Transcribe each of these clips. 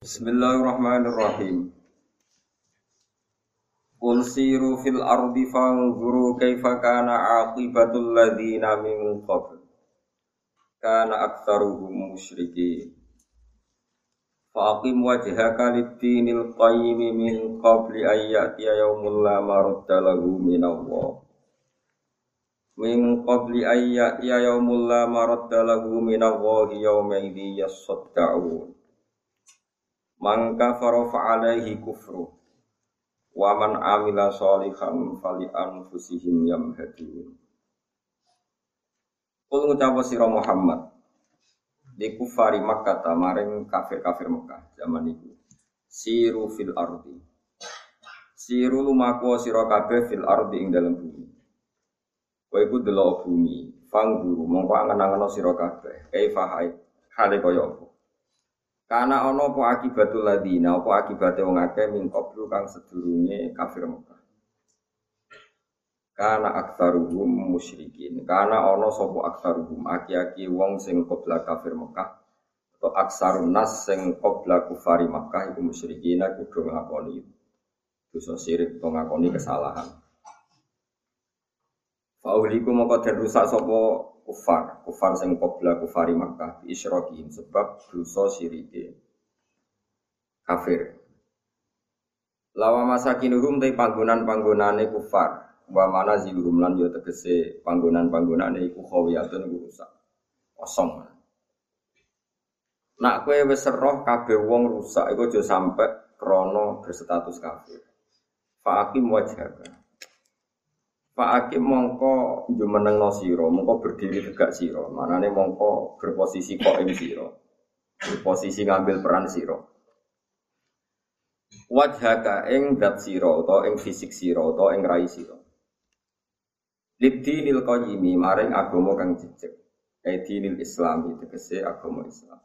Bismillahirrahmanirrahim. Qul siru fil ardi fanzuru kaifa kana aqibatul ladzina min qabl. Kana aktsaruhum musyrikin. Faqim wajhaka lid-dinil qayyim min qabli an ya'tiya yawmul la maradda lahu min Allah. Min qabli an ya'tiya yawmul la maradda lahu min Allah yawma idzi yasadda'un. Mangka farofa alaihi kufru. Wa man amila sholihan fali anfusihim yamhadun Kul ngucapa sira Muhammad. Di kufari Makkah maring kafir-kafir Mekah zaman itu. Siru fil ardi. Siru lumaku sira kabeh fil ardi ing dalam bumi. Kowe iku delok bumi. Fang guru mongko angen-angen sira kabeh. Kaifa hale kaya apa karena ono apa akibatul ladina, apa akibatnya wong akeh min qablu kang sedurunge kafir Mekah. Karena aksaruhum musyrikin. Karena ono sopo aksaruhum aki-aki wong sing qabla kafir Mekah atau aksarun nas sing qabla kufari Mekah iku musyrikin kudu ngakoni dosa sirik atau ngakoni kesalahan. Fauliku moko den rusak sapa kufar, kufar sing qabla kufari Makkah bi isyrokihim sebab dosa sirike kafir. Lawa masakinuhum te panggonan-panggonane kufar, wa mana ziluhum lan yo tegese panggonan-panggonane iku khawiyatun rusak. Kosong. Nak kowe wis roh kabeh wong rusak iku aja sampe krana berstatus kafir. Fa'akim wajhaka. Pak Hakim mongko jumeneng no siro, mongko berdiri tegak siro, mana nih mongko berposisi koim siro, berposisi ngambil peran siro. Wajhaka ing dat siro, atau ing fisik siro, atau ing rai siro. Libdi nil qayyimi maring agama kang jejeg. Edi nil islami tegese agama Islam.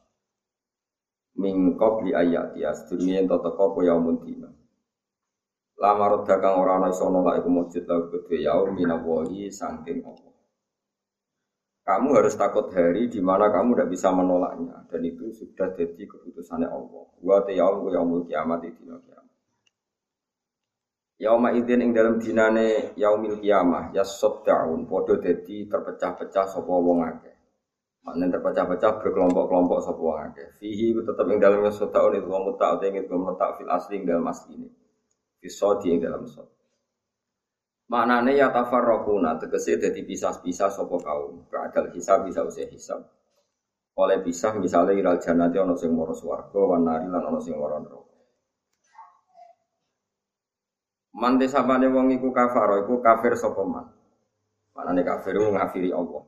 Min qabli ayat ya sedurunge ento teko apa yaumun dina. Lama roda kang ora ana iso nolak iku mujud lahu kedue yaum minawahi saking Allah. Kamu harus takut hari di mana kamu tidak bisa menolaknya dan itu sudah jadi keputusannya Allah. Wa ta yaum ku yaumul kiamat di dina kiamat. Yauma idzin ing dalam dinane yaumil kiamah ya saddaun padha dadi terpecah-pecah sapa wong akeh. Maknanya terpecah-pecah berkelompok-kelompok sapa wong akeh. Fihi tetap ing dalamnya saddaun itu wong mutak utawa ing mutak fil asli ing dalam ini Fisodi yang dalam sod. Maknanya ya tafarrokuna tegese jadi pisah-pisah sopo kaum. Keadal hisab bisa usia hisab. Oleh pisah misalnya iral janati ono sing moro swarga wan nari lan ono sing moro neraka. Mante sabane wong iku kafaro iku kafir sapa man. Maknane kafir ngafiri Allah.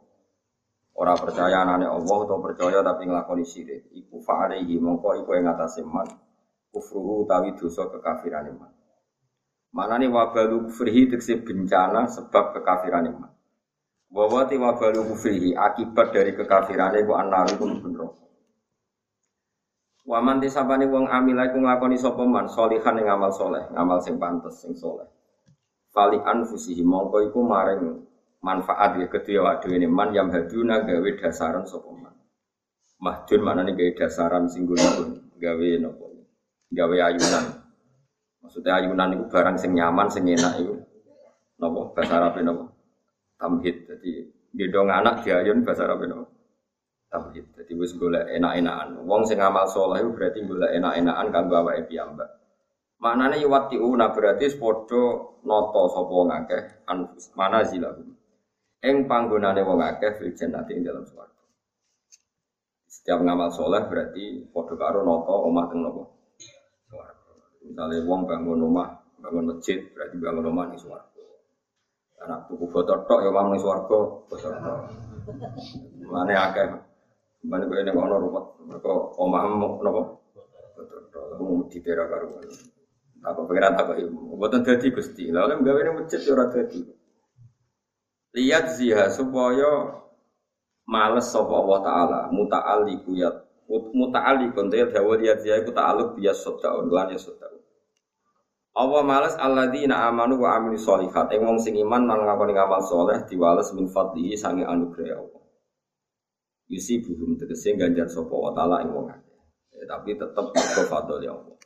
Ora percaya anane Allah atau percaya tapi nglakoni syirik. Iku fa'alaihi mongko iku ing atase man. Kufruhu utawi dosa kekafirane man. Mana nih wabalu kufrihi tegese bencana sebab kekafiran iman. Bahwa ti wabalu kufrihi akibat dari kekafiran itu anar itu bener. Waman ti sapane wong amila iku nglakoni sapa man solihan ing amal soleh, ngamal sing pantes sing soleh. Fali anfusihi mongko iku maring manfaat ya kedua waduh ini man yang haduna gawe dasaran sapa man. Mahdun mana nih gawe dasaran singgulipun gawe nopo gawe ayunan Maksudnya ayunan itu barang sing nyaman, sing enak itu. Nopo bahasa Arab nopo tamhid. Jadi gedong anak diayun bahasa Arab nopo tamhid. Jadi wis golek enak-enakan. Wong sing amal soleh itu berarti golek enak-enakan kanggo awake piyambak. Maknane yuwatiuna berarti padha nata sapa wong akeh anfus manazilahum. Ing panggonane wong akeh fil jannati ing dalam swarga. Setiap ngamal soleh berarti padha karo nata omah teng nopo Misalnya wong bangun rumah, bangun masjid, berarti bangun rumah nih suwargo. Anak tuku foto tok ya nih suwargo, foto tok. Mana akeh, mana gue ini ngono rumah, mereka omah mau nopo, foto tok. Mau di daerah karuan. Apa pengiran tak ibu, buatan jadi gusti. Lalu gawe ini masjid ya ora jadi. Lihat ziha supaya males sapa Allah taala muta'alliqu ya muta'alliqun ya dawa lihat ziha iku ta'alluq biya saddaun lan ya Allah males alladzina amanu wa amilu sholihat. Ing wong sing iman lan ngakoni ngamal soleh diwales min fadlihi sange anugerah Allah. Yusi buhum tegese ganjar sapa wa taala ing wong. Ya, tapi tetap mergo fadl ya Allah.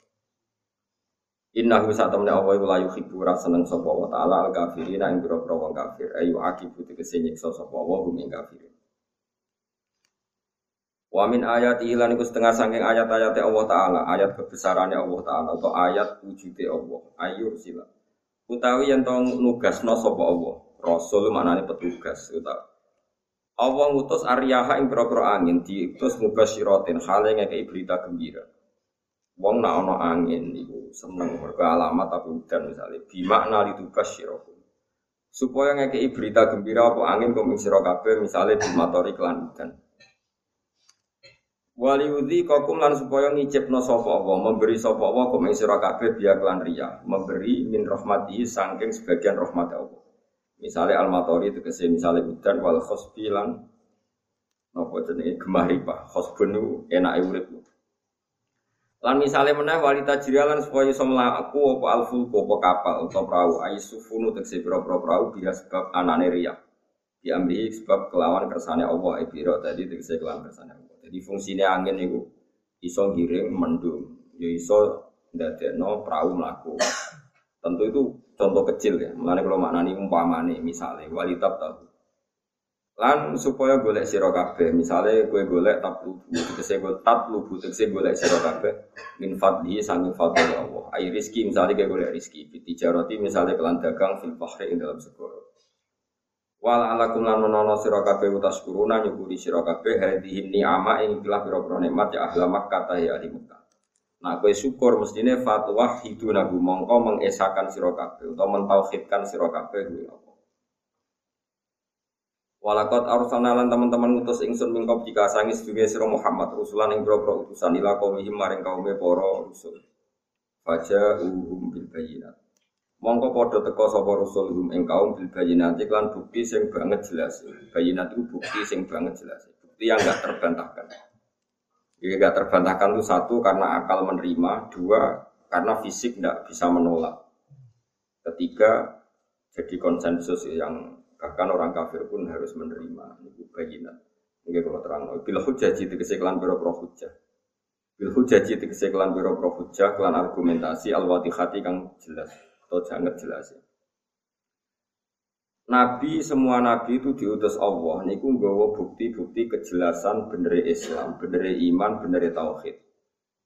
Innahu satamne Allah layu yuhibbu ra seneng sapa wa taala al kafirina ing pira-pira wong kafir ayu akibu tegese nyiksa sapa wa hum ing kafirin. Wa min ayat lan iku setengah saking ayat-ayat Allah taala, ayat kebesarannya Allah taala atau ayat wujude Allah. Ayu sila. Utawi yen to nugasno sapa Allah. Rasul maknane petugas utawa Allah ngutus aryaha ing pira-pira angin diutus mubasyiratin hale ngekeki berita gembira. Wong nak ana angin iku seneng mergo alamat tapi udan misalnya bimakna litubas syirakum. Supaya ngekei berita gembira apa angin kum sira kabeh misale bimatori kelan udan. Waliudhi kokum lan supaya ngicipno sapa Allah, memberi sapa Allah kum sira kabeh biya riya, memberi min rahmati saking sebagian rahmat Allah. Misalnya al-matori tegese misalnya udan wal khosbi lan napa jenenge gemah ripah. Khosbun enake urip. Lan misalnya meneh walita jiralan supaya iso mlaku apa alfulku apa kapal atau perahu aisufunu tegese pira-pira perahu biya sebab anane riya. Diambil sebab kelawan kersane Allah ibiro tadi tegese kelawan kersane Allah. Jadi fungsinya angin itu iso giring mendung, ya iso ndadekno perahu mlaku. Tentu itu contoh kecil ya. Mulane kalau maknani umpamane misalnya walitab tahu Lan supaya golek sira kabeh, misale kowe golek tablubu, tegese gue tablubu tegese golek sira kabeh min fadli sangi fadli Allah. Ai rizki misale kowe golek rizki, tijarati misale kelan dagang fil bahri dalam segoro. Wal alakum lan menono sira kabeh utas kuruna nyukuri sira kabeh hadhihi ni'ama ing telah pira-pira nikmat ya ahla Makkah ta ya ahli Makkah. Nah, kowe syukur mestine fatwa hidunahu mongko mengesakan sira kabeh utawa mentauhidkan sira kabeh kuwi Walakot arsalna lan teman-teman ngutus ingsun mingkop jika sangis dunia sira Muhammad rusulan ing boro utusan ila kaumihim maring kaume para rusul. Faja uhum bil bayinat. Mongko padha teka sapa rusul hum ing kaum bil bayinat lan bukti sing banget jelas. Bayinat itu bukti sing banget jelas. Bukti yang enggak terbantahkan. Jadi enggak terbantahkan itu satu karena akal menerima, dua karena fisik enggak bisa menolak. Ketiga jadi konsensus yang Bahkan orang kafir pun harus menerima itu bayinan. Mungkin kalau terang, bila hujaji itu keseklan biro pro hujah. Bila hujaji itu keseklan biro pro hujah, kelan argumentasi al-watihati kang jelas atau sangat jelas ya. Nabi semua nabi itu diutus Allah niku nggawa bukti-bukti kejelasan bener Islam, bener iman, bener tauhid.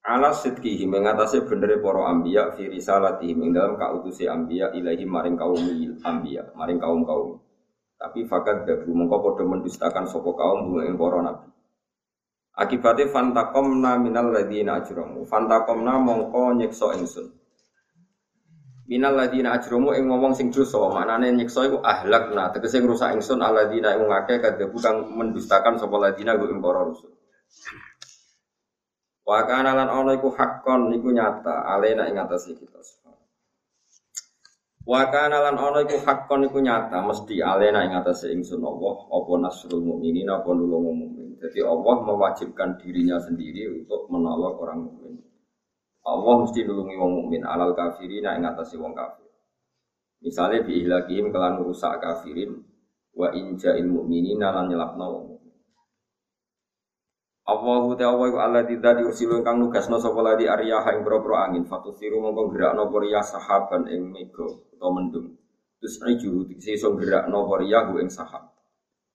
Ala sidqihi mengatasi bener para anbiya fi risalatihim ing dalam kautusi anbiya ilahi maring kaum anbiya, maring kaum-kaum. Tapi fakat dabu mengkau podo mendustakan sopo kaum ing para nabi. Akibatnya fantakomna minal ladina ajromu. Fantakomna mongko nyekso ingsun. Minal ladina ajromu ing ngomong sing dosa. Maknane nyekso iku ahlakna. Tegese ngrusak ingsun aladina ing ngake kadabu kang mendustakan sopo ladina ing para rusul. Wa kana lan ana iku hakon iku nyata alena ing atas kita. Wa kana lan ana iku hakon iku nyata mesti alena ing atase ingsun Allah apa nasrul mukminin apa nulung mukmin. Jadi Allah mewajibkan dirinya sendiri untuk menolong orang mukmin. Allah mesti nulungi wong mukmin alal kafirin ing atase wong kafir. Misalnya biihlakihim kelan rusak kafirin wa inja'il mukminin lan nyelapno wong Allahu ta'ala wa Allah tidak diursilu kang nugasno sapa ladi aryaha ing boro angin. Fatusiru mongko gerakno apa sahaban ing mega utawa mendung. Terus dikse iso gerakno apa riyah ing sahab.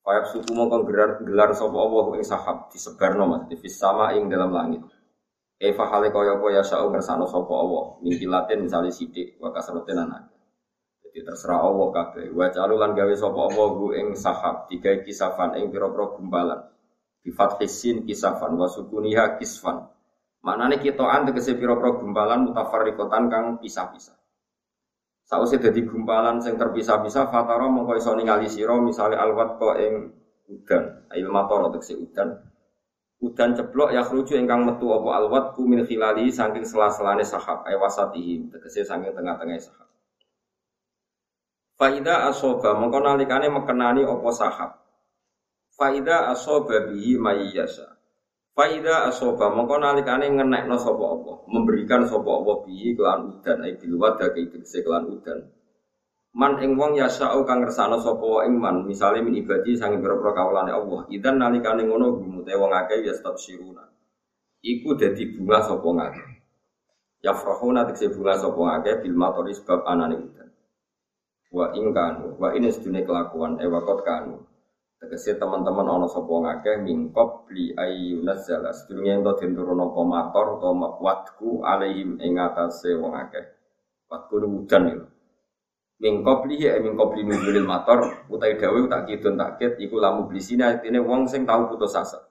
Kayak suku mongko gelar gelar sapa Allah ing sahab disebarno mas di sama ing dalam langit Eva hale kaya apa ya sa'u ngersano sapa Allah mingkilatin misalnya sidik wa kasroten jadi terserah Allah kabeh wa calulan gawe sapa Allah ing sahab digawe kisafan ing pira-pira gumpalan Bifat hisin kisafan wa sukuniha kisfan. Maknane kitoan tegese pira-pira gumpalan mutafarriqatan kang pisah-pisah. Sausé dadi gumpalan sing terpisah-pisah fatara mongko iso ningali sira misale alwat ko ing udan, ail mator tegese udan. Udan ceplok ya khruju ingkang metu apa alwat ku min khilali saking sela-selane sahab ay wasatihi tegese saking tengah-tengah sahab. Faida asoba mongko nalikane mekenani apa sahab Faida asoba bihi mayyasa. Faida asoba mongko nalikane ngenekno sapa Allah, memberikan sapa Allah bihi kelan udan ai bil wada tegese kelan udan. Man ing wong yasau kang ngersano sapa ing man, misale min ibadi sange pira-pira kawulane Allah. Idan nalikane ngono gumute wong akeh ya siruna. iku dadi bunga sapa ngake. Ya frahuna tekse bunga sapa ngake bil matori sebab anane udan. Wa ing kanu, wa ini sedune kelakuan e wakot kanu. Tegese teman-teman ana sapa ngake mingkop li ayunaz zala. Sedurunge ento den turun apa mator utawa watku alaihim ing atase wong akeh. Watku udan iki. Min qablihi e min mator utai dawe tak kidun tak kit iku lamu blisina artine wong sing tau putus asa.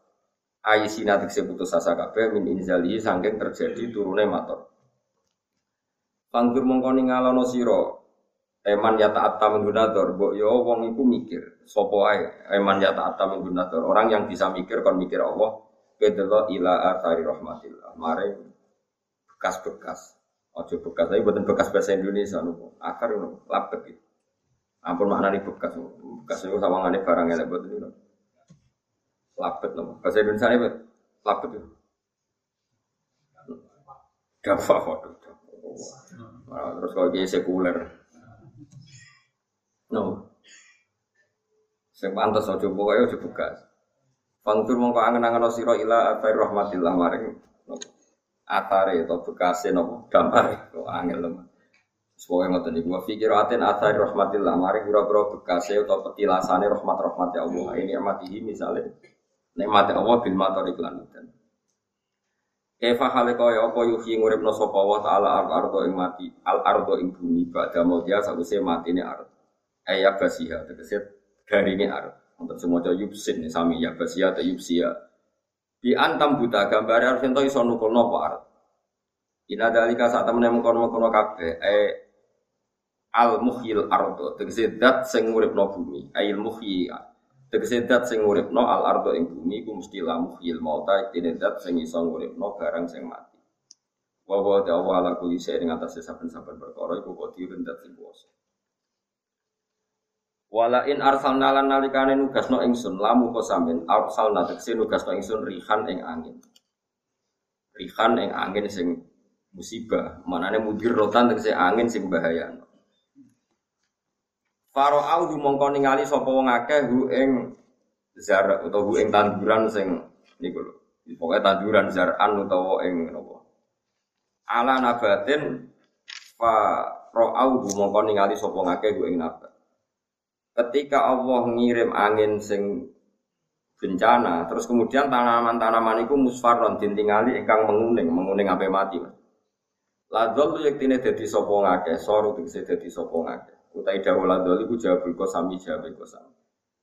Ayisina tikse putus asa kabeh min inzalihi saking terjadi turune mator. Panggur mongko ningalono sira eman ya ta'atta min gunator mbok yo wong iku mikir sapa ae eman ya ta'atta min orang yang bisa mikir kon mikir Allah kedelo ila athari rahmatillah mare bekas-bekas Ojo bekas, tapi buatan bekas bahasa Indonesia nopo. Akar nopo, lapet gitu. Ampun maknanya bekas, bekas itu sama barang elek buat itu. Lapet nopo. Bahasa Indonesia ini lapet itu. Dapat waduh. Terus kalau dia sekuler. No. Sing pantes aja pokoke aja bekas. Fangtur mongko angen-angen sira ila atai rahmatillah maring atare atau bekase nopo? Gambar kok angel lho. Semoga ngoten niku wa fikir aten athari rahmatillah. Mari pura-pura bekase atau petilasane rahmat rahmat ya Allah. Ini amatihi misalnya nikmat Allah bil matori lan dan Eva hale kaya apa yuhi nguripno sapa wa taala al ardo ing mati al ardo ing bumi pada mau dia sause matine ard ayat basiha tegese ini ard untuk semua yubsin sami ya basia atau yubsia di antam buta gambar harus ento iso nukul nopo arep. Ina dalika saat temen mengkono-mengkono kabeh eh al muhyil ardo tegese dat sing bumi ail muhyi tegese dat sing al ardo ing bumi ku mesti la muhyil mauta dene dat sing iso barang mati. Wa wa ta'ala ala kulli shay'in ing atase saben-saben perkara iku qadirun dat sing kuwasa Wala in arsalna lan nalikane nugasno ingsun lamu kok sampean arsalna tekse nugasno ingsun rihan ing angin. Rihan ing angin sing musibah, manane mudir rotan tegese angin sing bahaya. Faro au mongko ningali sapa wong akeh hu ing zar utawa hu ing tanduran sing niku lho. Pokoke tanduran zaran utawa ing napa. Ala nabatin fa ra'au mongko ningali sapa ngakeh hu ing nabat ketika Allah ngirim angin sing bencana, terus kemudian tanaman-tanaman itu musfaron dintingali ingkang menguning, menguning sampai mati. Ladol tu yektine dadi sapa ngakeh, soru tegese dadi sapa ngakeh. Utai dawuh ladol iku sami jawab iku sami.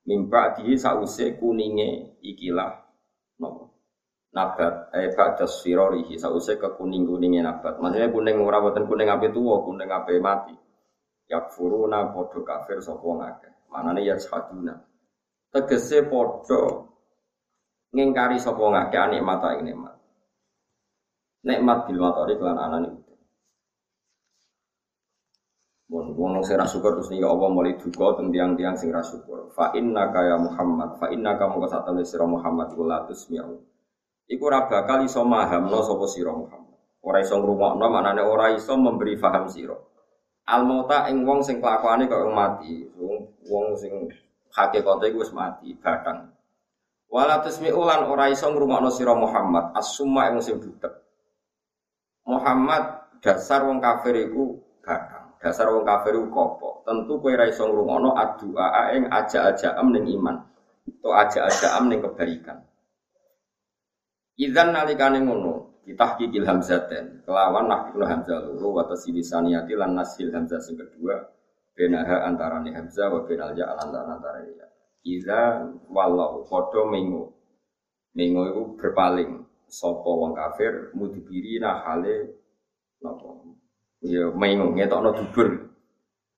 Mimpa di sause kuninge ikilah nopo. Nabat eh ba'da sirorihi sause ke kuning-kuninge nabat. Maksudnya kuning ora kuning ape tuwa, kuning ape mati. Yakfuruna padha kafir sapa ngakeh. Manane ya saduna. Tegese padha ngingkari sapa ngake nikmat ing nikmat. Nikmat bil matori kelan anane. Mun wong sing syukur terus nih Allah mulai duka teng tiang-tiang sing ra syukur. Fa inna ya Muhammad, fa inna ka mongko satane sira Muhammad kula tusmi'u. Iku ora bakal iso mahamno sapa sira Muhammad. Ora iso ngrungokno maknane ora iso memberi faham sira. Al mauta ing wong sing kelakuane kok mati, wong wong sing hakikate iku wis mati, batang. Wala tusmi ulan ora iso ngrungokno sira Muhammad, as-summa ing sing butek. Muhammad dasar wong kafir iku batang. Dasar wong kafir iku kopo. Tentu kowe ora iso ngrungokno addu'a ing aja-ajaam ning iman. To aja-ajaam ning kebaikan. Idzan nalikane ngono, Ditahkikil hamzaten kelawan nahkikul hamzah loro wa tasilisaniyati lan nasil hamzah sing kedua benaha antarane hamzah wa benal ya antara antara ya. Iza walau padha mengu. Mengu iku berpaling sapa wong kafir mudibiri nah hale napa. Ya mengu ngetokno dubur.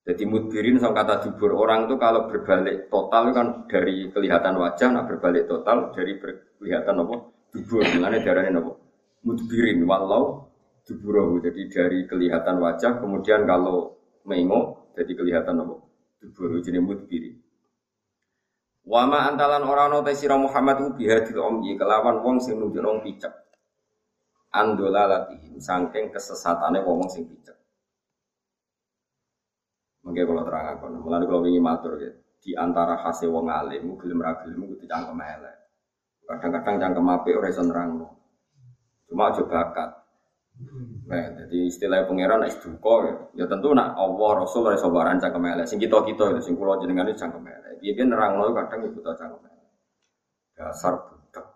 Jadi mudbirin sama kata dubur orang itu kalau berbalik total kan dari kelihatan wajah, nah berbalik total dari kelihatan apa dubur. Mengenai darahnya apa mudbirin walau duburahu jadi dari kelihatan wajah kemudian kalau mengo jadi kelihatan apa duburu jadi mudbirin Wama antalan orang nota sira Muhammad ubi hadil omyi kelawan wong sing nunjuk picek. Andola latihim sangking kesesatane wong sing picek. Mungkin kalau terang aku, mulai kalau ingin matur ya, di antara hasil wong alim, gelem ra gelem itu cangkem elek. Kadang-kadang cangkem apik ora iso. Cuma aja bakat. Nah, jadi istilah pangeran es duka ya. ya tentu nak Allah Rasul ora iso baran cangkem elek. Sing kita-kita itu sing kula jenengan cangkem elek. Piye nerangno kadang ibu ta cangkem elek. Dasar budak.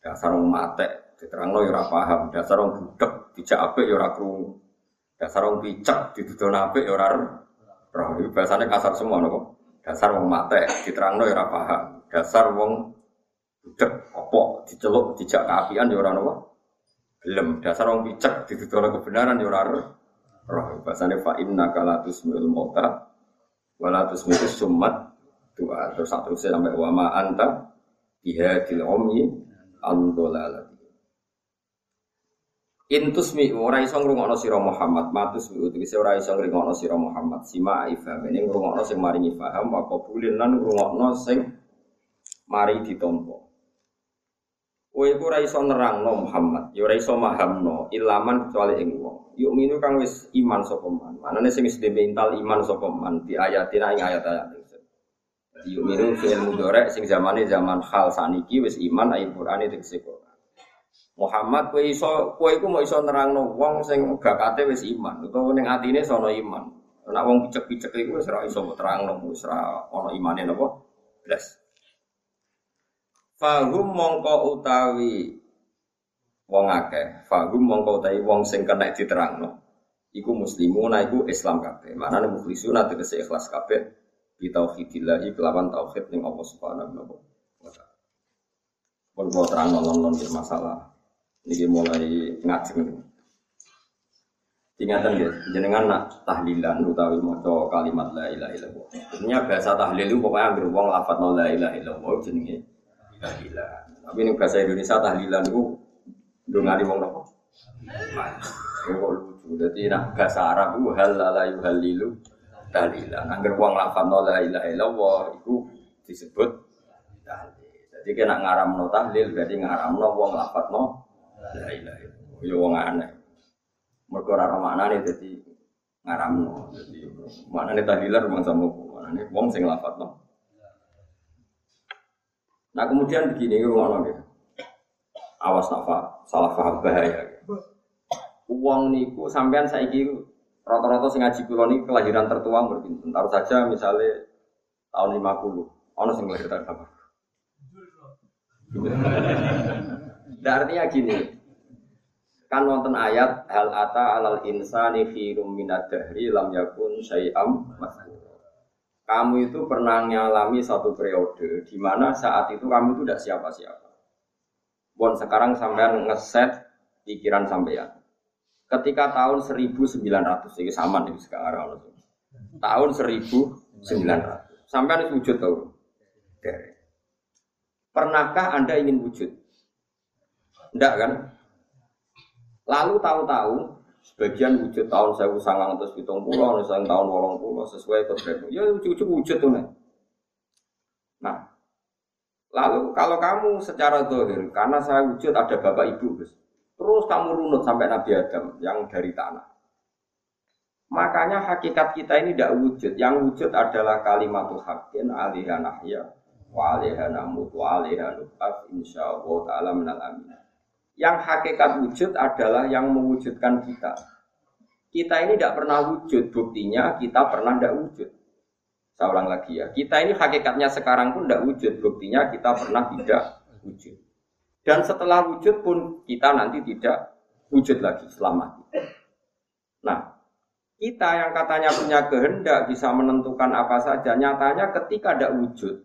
Dasar wong mate diterangno ya ora paham. Dasar wong budak dijak apik ya ora krungu. Dasar wong picek dituduh apik ya ora roh. Iki bahasane kasar semua nopo. Dasar wong mate diterangno ya ora paham. Dasar wong budak apa diceluk dijak keapian ya ora nopo gelem dasar orang picek ditutur kebenaran ya ora roh bahasane fa inna kala tusmil mauta wala tusmil summat doa terus satu sampai wa ma anta bihadil umyi andolala Intus mi ora iso ngrungokno sira Muhammad, matus mi utekse ora iso ngrungokno sira Muhammad. Sima ifham ini ngrungokno sing maringi paham wa qabulin lan ngrungokno sing mari ditampa. Kowe iku ora iso nerangno Muhammad, ya ora iso mahamno ilaman kecuali ing wong. Yuk minu kang wis iman sapa man. Manane sing wis mental iman sapa man di ayatin ing ayat-ayat Jadi yuk minu fi'il mudhari sing zamane zaman hal saniki wis iman Qur'an itu Quran. Muhammad kowe iso kowe iku mau iso nerangno wong sing bakate wis iman utawa ning atine sono iman. Nek wong picek-picek iku wis ora iso terangno wis ora ana imane napa? Blas. Fahum mongko utawi wong akeh. Fahum mongko utawi wong sing kena diterangno. Iku muslimuna iku Islam kabeh. Manane mukhlisuna tegese ikhlas kabeh bi tauhidillah kelawan tauhid ning Allah Subhanahu wa taala. Pun kula terang non masalah ini mulai ngajeng. Ingatan ya, jenengan nak tahlilan utawi maca kalimat la ilaha illallah. Sebenarnya bahasa tahlil itu pokoknya anggere wong lafadz la ilaha illallah jenenge tahlilan. Tapi ini bahasa Indonesia tahlilan itu dongani wong nopo. Kok lucu. Jadi nak bahasa Arab itu hal la yuhalilu tahlilan. Angger wong lafadzno la ilaha illallah itu disebut tahlil. Jadi kena ngaramno tahlil berarti ngaramno wong lafadzno la ilaha illallah. Ya wong aneh. Mergo ora maknane dadi ngaramno. Jadi maknane tahlilan rumang sama maknane wong sing lafadzno Nah kemudian begini, ngono gitu. Awas nafa, salah paham bahaya. Uang niku sampean saiki rata-rata sing ngaji kula kelahiran tertua berpinten. Taruh saja misalnya tahun 50, ono sing lahir tahun berapa? Nah, artinya gini, kan wonten ayat hal ata alal insani fi minad dahri lam yakun syai'am maskur kamu itu pernah mengalami satu periode di mana saat itu kamu itu tidak siapa-siapa. Bon sekarang sampean ngeset pikiran sampean. Ketika tahun 1900 ini sama nih sekarang tahun 1900 sampean wujud tahu. Pernahkah anda ingin wujud? Tidak kan? Lalu tahu-tahu Sebagian wujud tahun saya sangang terus hitung pulau, misalnya tahun wolong pulau sesuai kodratmu. Ya wujud wujud tuh nih. Nah, lalu kalau kamu secara dohir, karena saya wujud ada bapak ibu, terus kamu runut sampai Nabi Adam yang dari tanah. Makanya hakikat kita ini tidak wujud. Yang wujud adalah kalimat hakin alihan ahya wa alihan amut wa alihan insya Allah ta'ala minal amin. Yang hakikat wujud adalah yang mewujudkan kita. Kita ini tidak pernah wujud, buktinya kita pernah tidak wujud. Saya ulang lagi ya, kita ini hakikatnya sekarang pun tidak wujud, buktinya kita pernah tidak wujud. Dan setelah wujud pun kita nanti tidak wujud lagi selama. Nah, kita yang katanya punya kehendak bisa menentukan apa saja, nyatanya ketika tidak wujud,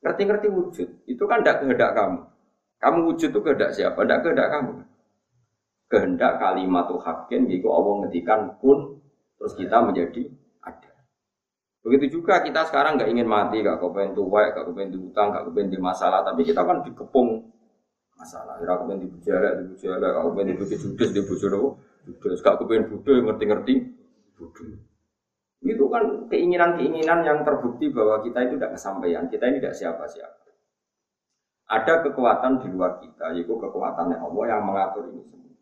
ngerti-ngerti wujud, itu kan tidak kehendak kamu. Kamu wujud itu kehendak siapa? Tidak kehendak kamu. Kehendak kalimat hakin, jika Allah ngetikan pun, terus kita menjadi ada. Begitu juga kita sekarang nggak ingin mati, nggak kepengen tua, nggak kepengen diutang, nggak kepengen di masalah, tapi kita kan dikepung masalah. Nggak kepengen di bujara, di bujara, nggak kepengen di bujara judes, di bujara judes, nggak kepengen budaya, ngerti-ngerti budaya. Itu kan keinginan-keinginan yang terbukti bahwa kita itu tidak kesampaian, kita ini tidak siapa-siapa. Ada kekuatan di luar kita, yaitu kekuatan Allah yang mengatur ini semua.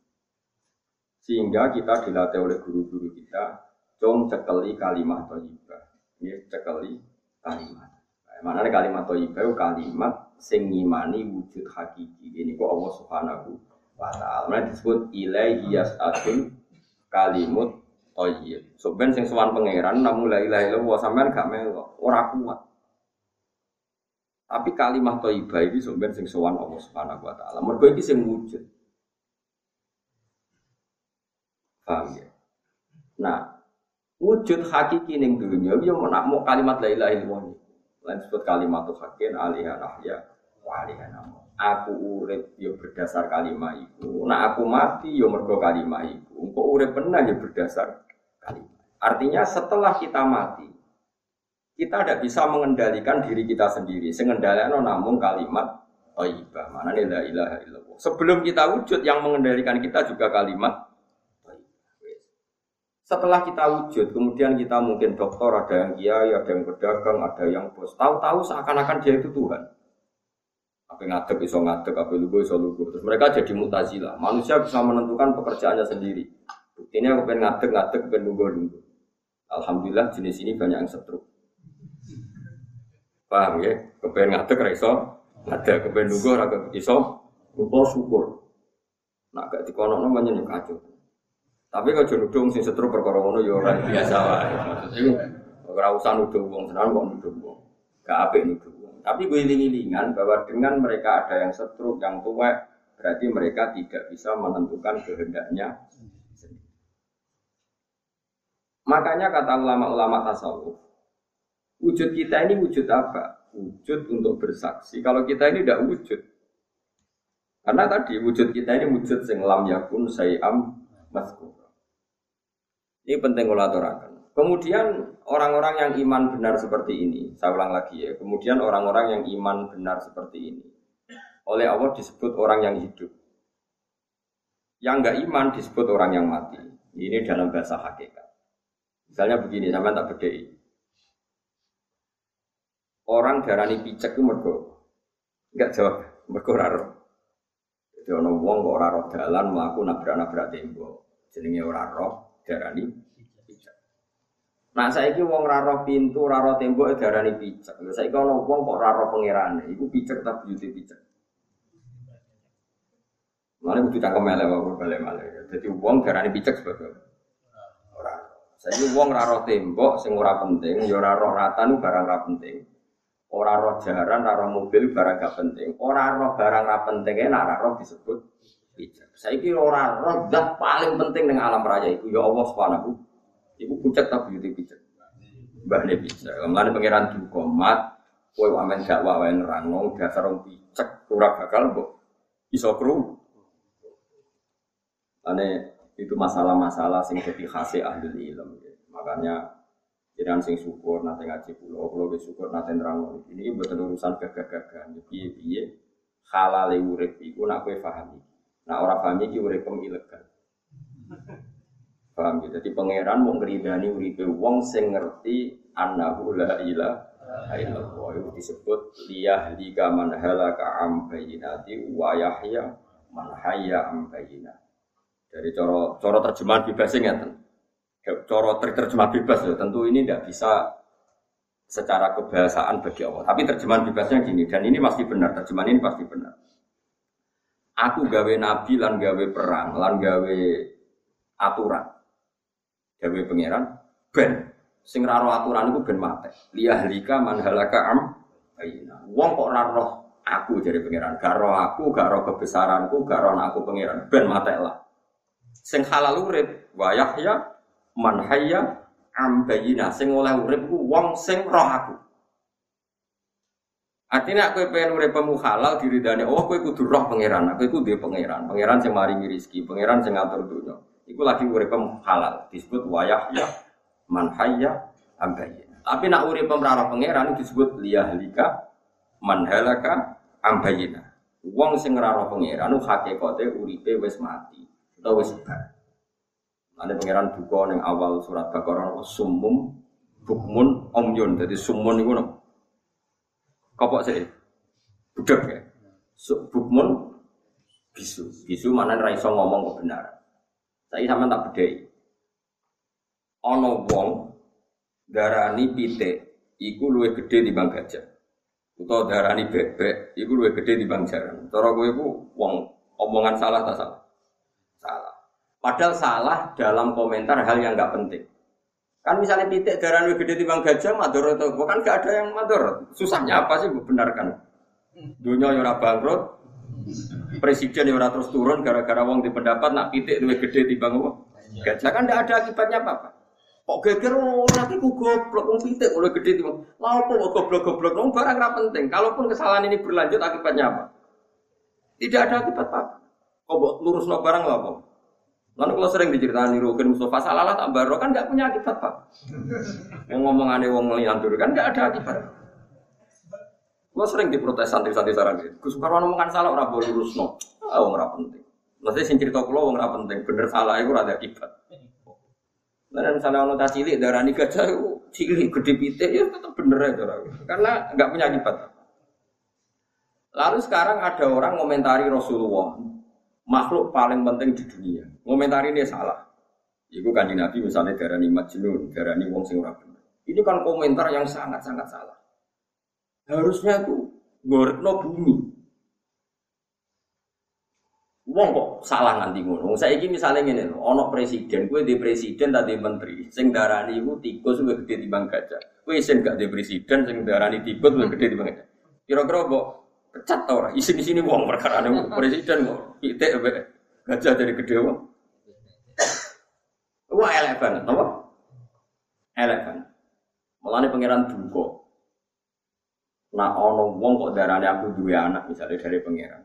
Sehingga kita dilatih oleh guru-guru kita, cung cekeli kalimat toyibah. Ini cekeli kalimat. Nah, mana kalimat toyibah kalimat sing wujud hakiki. Ini kok Allah subhanahu wa taala. Mulai disebut ilaihi yas'atun kalimut thayyib. So ben sing sowan pangeran namun la ilaha illallah sampean gak melo, ora kuat. Tapi kalimat thayyibah iki so ben sing sowan Allah Subhanahu wa taala. Mergo iki sing wujud. Paham ya? Nah, wujud hakiki ning dunya yo nak mau kalimat la ilaha illallah. Lain disebut kalimat hakin alihah rahya wa alihah. Aku urip yo berdasar kalimat itu. Nah aku mati yo mergo kalimat itu. Engko urip benar yo berdasar kalimat. Artinya setelah kita mati, kita tidak bisa mengendalikan diri kita sendiri. Sengendalikan namun kalimat thayyibah. Mana nih la. Sebelum kita wujud yang mengendalikan kita juga kalimat setelah kita wujud, kemudian kita mungkin dokter, ada yang kiai, ada yang pedagang, ada yang bos. Tahu-tahu seakan-akan dia itu Tuhan. Apa ngadeg iso ngadeg, apa lugu iso lugu. Terus mereka jadi mutazila. Manusia bisa menentukan pekerjaannya sendiri. Buktinya aku pengen ngadeg, ngadeg, pengen lugu, lugu. Alhamdulillah jenis ini banyak yang setruk. Paham ya? Kepengen ngadeg, iso ngadeg, kepengen lugu, raga iso. Lugu syukur. Nah, gak dikono namanya kacau. Tapi kalau jono dong sing setru perkara ngono ya ora biasa wae. Iku ora usah nuduh wong senan kok nuduh wong. Gak apik nuduh wong. Tapi gue iling-ilingan bahwa dengan mereka ada yang setru, yang tua, berarti mereka tidak bisa menentukan kehendaknya Makanya kata ulama-ulama tasawuf, wujud kita ini wujud apa? Wujud untuk bersaksi. Kalau kita ini tidak wujud. Karena tadi wujud kita ini wujud sing lam yakun sayam maskur. Ini penting kalau aturakan. Kemudian orang-orang yang iman benar seperti ini, saya ulang lagi ya. Kemudian orang-orang yang iman benar seperti ini, oleh Allah disebut orang yang hidup. Yang enggak iman disebut orang yang mati. Ini dalam bahasa hakikat. Misalnya begini, sama tak bedai. Orang darani picek itu mergo. Enggak jawab, mergo raro. Jadi orang wong kok raro dalan melaku nabrak-nabrak tembok. Jenenge ora roh, darani pijak. Nah saya ini wong raro pintu, raro tembok darani pijak. Saya kalau wong kok raro pangerane, itu pijak tapi beauty pijak. Mana butuh cangkem kok balik malek. Jadi wong darani sebagai orang. Saya ini wong raro tembok, sing ora penting, ya raro ratan barang ora penting. Ora roh jaran, ora mobil barang gak penting. Ora roh barang ora penting, enak roh disebut. Saya kira orang roh zat paling penting dengan alam raya itu ya Allah subhanahu. Ibu pucat tapi itu bijak. Mbah ne bijak. Mulane pangeran dukomat, kowe wamen dakwah wae nerangno dasar wong bijak ora bakal mbok iso kru. Itu masalah-masalah sing dadi khase ahli ilmu. Makanya Jangan sing syukur nanti ngaji pulau, pulau syukur nanti nerang ini betul urusan gagah-gagahan. Piye-piye halal urip iku nak kowe pahami. Nah orang paham ini uripem ilegal. Paham ya? Jadi pangeran mau ngeridani uripe wong sing ngerti annahu la ilaha illallah. Itu disebut liyah lika man halaka am bayinati wa yahya man hayya am. Dari coro coro terjemahan bebasnya ngeten. Coro terjemah bebas ya, tentu ini tidak bisa secara kebahasaan bagi Allah. Tapi terjemahan bebasnya gini, dan ini pasti benar, terjemahan ini pasti benar. Aku gawe nabi lan gawe perang lan gawe aturan. Gawe pangeran ben sing raro aturan iku ben mate. Liyahlika man halaka am ayina. Wong kok raro aku jadi pangeran, gak roh aku, gak roh kebesaranku, gak roh aku pangeran, ben mate lah. Sing halal urip wa yahya man hayya am bayina. Sing oleh urip ku wong sing roh aku. Artinya aku pengen uripmu halal diridani oh aku kudu roh pangeran, aku iku dia pangeran, pangeran sing maringi rezeki, pangeran sing ngatur dunia. Iku lagi uripmu halal, disebut wayah ya man hayya. Tapi nak urip ora pangeran disebut liyahlika man halaka ambayina. Wong sing roh pangeran hakikate uripe wis mati utawa wis bar. Ada pangeran buka ning awal surat Baqarah sumum bukmun omyun. Jadi sumun iku Kopok sih. Budak ya. Bukmun bisu. Bisu mana raiso ngomong kebenaran. Saya sama tak bedai. Ono wong darani pite iku luwe gede di gajah. Utawa darani bebek iku luwe gede di bang jaran. Cara kowe iku wong Omongan salah tak salah? Padahal salah dalam komentar hal yang nggak penting. Kan misalnya pitik darah lebih gede timbang gajah, mador atau bukan nggak ada yang mador. Susahnya apa sih benarkan? Dunia yang bangkrut, presiden yang terus turun gara-gara wong di pendapat nak pitik lebih gede timbang gajah kan nggak ada akibatnya apa-apa. Kok geger oh nanti ku goblok wong pitik oleh gede timbang. Lah apa goblok-goblok wong barang ra penting. Kalaupun kesalahan ini berlanjut akibatnya apa? Tidak ada akibat apa. Kok lurus no barang lah apa? Lalu kalau sering diceritakan Rukin Mustafa salah lah tak baru kan nggak punya akibat pak. Yang ngomong aneh wong ngeliantur kan nggak ada akibat. Gue sering diprotes santri-santri sarang gitu. Gus Karwan ngomongkan salah orang boleh lurus no. Ah orang penting. Maksudnya sing cerita kulo orang penting. Bener salah itu ada akibat. Nah, misalnya orang tak cilik darah nikah jauh cilik gede pite ya tetap bener aja Karena nggak punya akibat. Lalu sekarang ada orang komentari Rasulullah makhluk paling penting di dunia. Komentari ini salah. Iku kan Nabi misalnya darah ni majnun, darah ni wong sing Ini kan komentar yang sangat-sangat salah. Harusnya tuh no bumi. Wong kok salah nanti ngono. Saya ini misalnya ini loh, ono presiden, gue di presiden tadi menteri, sing darani itu tikus gue gede di bang gajah. Gue isen gak di presiden, sing darani tikus gue gede di gajah. Kira-kira kok pecat tau orang. Isi di sini uang perkara nih presiden. Ite be gajah dari gede wong. Wah elek banget, apa? Elek. Malah nih pangeran duko. Nah ono wong kok darahnya aku dua anak misalnya dari pangeran.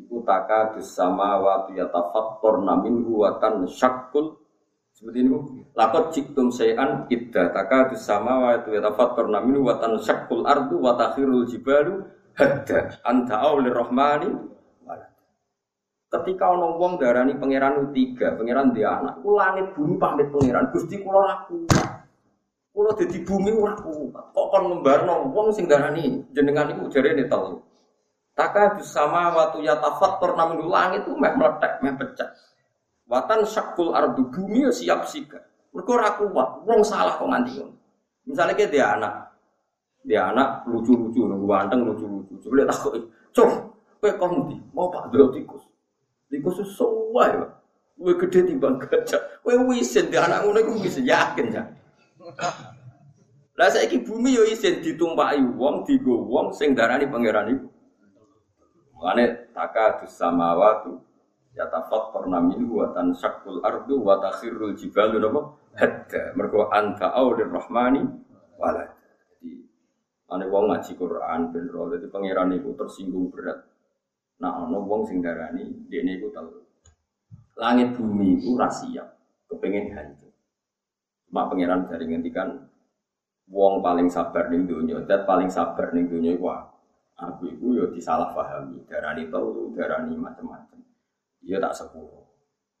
Iku taka bersama ya tafator namin buatan syakul seperti ini lakot ciktum sayan idda taka bersama ya tafator namin buatan syakul ardu watakhirul jibalu hadda anta aulir rahmani Ketika ono wong darani pangeran tiga, pangeran dia anak, ku langit bumi pamit pangeran, gusti kulo aku. Kulo dadi bumi ora kuat. Kok kon ngembarno wong sing darani jenengan iku jarene telu. Taka waktu ya tafatur namun langit itu meh meletek, meh pecah. Watan syakul ardu bumi siap sika. Mergo ora kuat, wong salah kok nganti Misalnya kayak dia anak, dia anak lucu-lucu, ganteng lucu-lucu. Lihat aku, cok, kowe kondi, mau pak dulu tikus. Tikus semua ya. Kowe gede timbang gajah. Kowe wisen dia anak ngono iku wisen yakin ya. Lah saiki bumi yo isen ditumpaki wong, digo wong sing darani pangeran iku. Mane taka samawati ya tafat pernamin wa tansakul ardu wa takhirul jibalu napa hadda mergo anta aulir rahmani walad Ane wong ngaji Quran ben ro dadi pangeran iku tersinggung berat. Nah ana wong sing darani dene iku telu. Langit bumi iku ra siap, kepengin hancur. Mak pangeran dari ngendikan wong paling sabar ning donya, dat paling sabar ning donya iku aku iku yo disalahpahami, darani telu, darani macam-macam. Iya tak sepuro.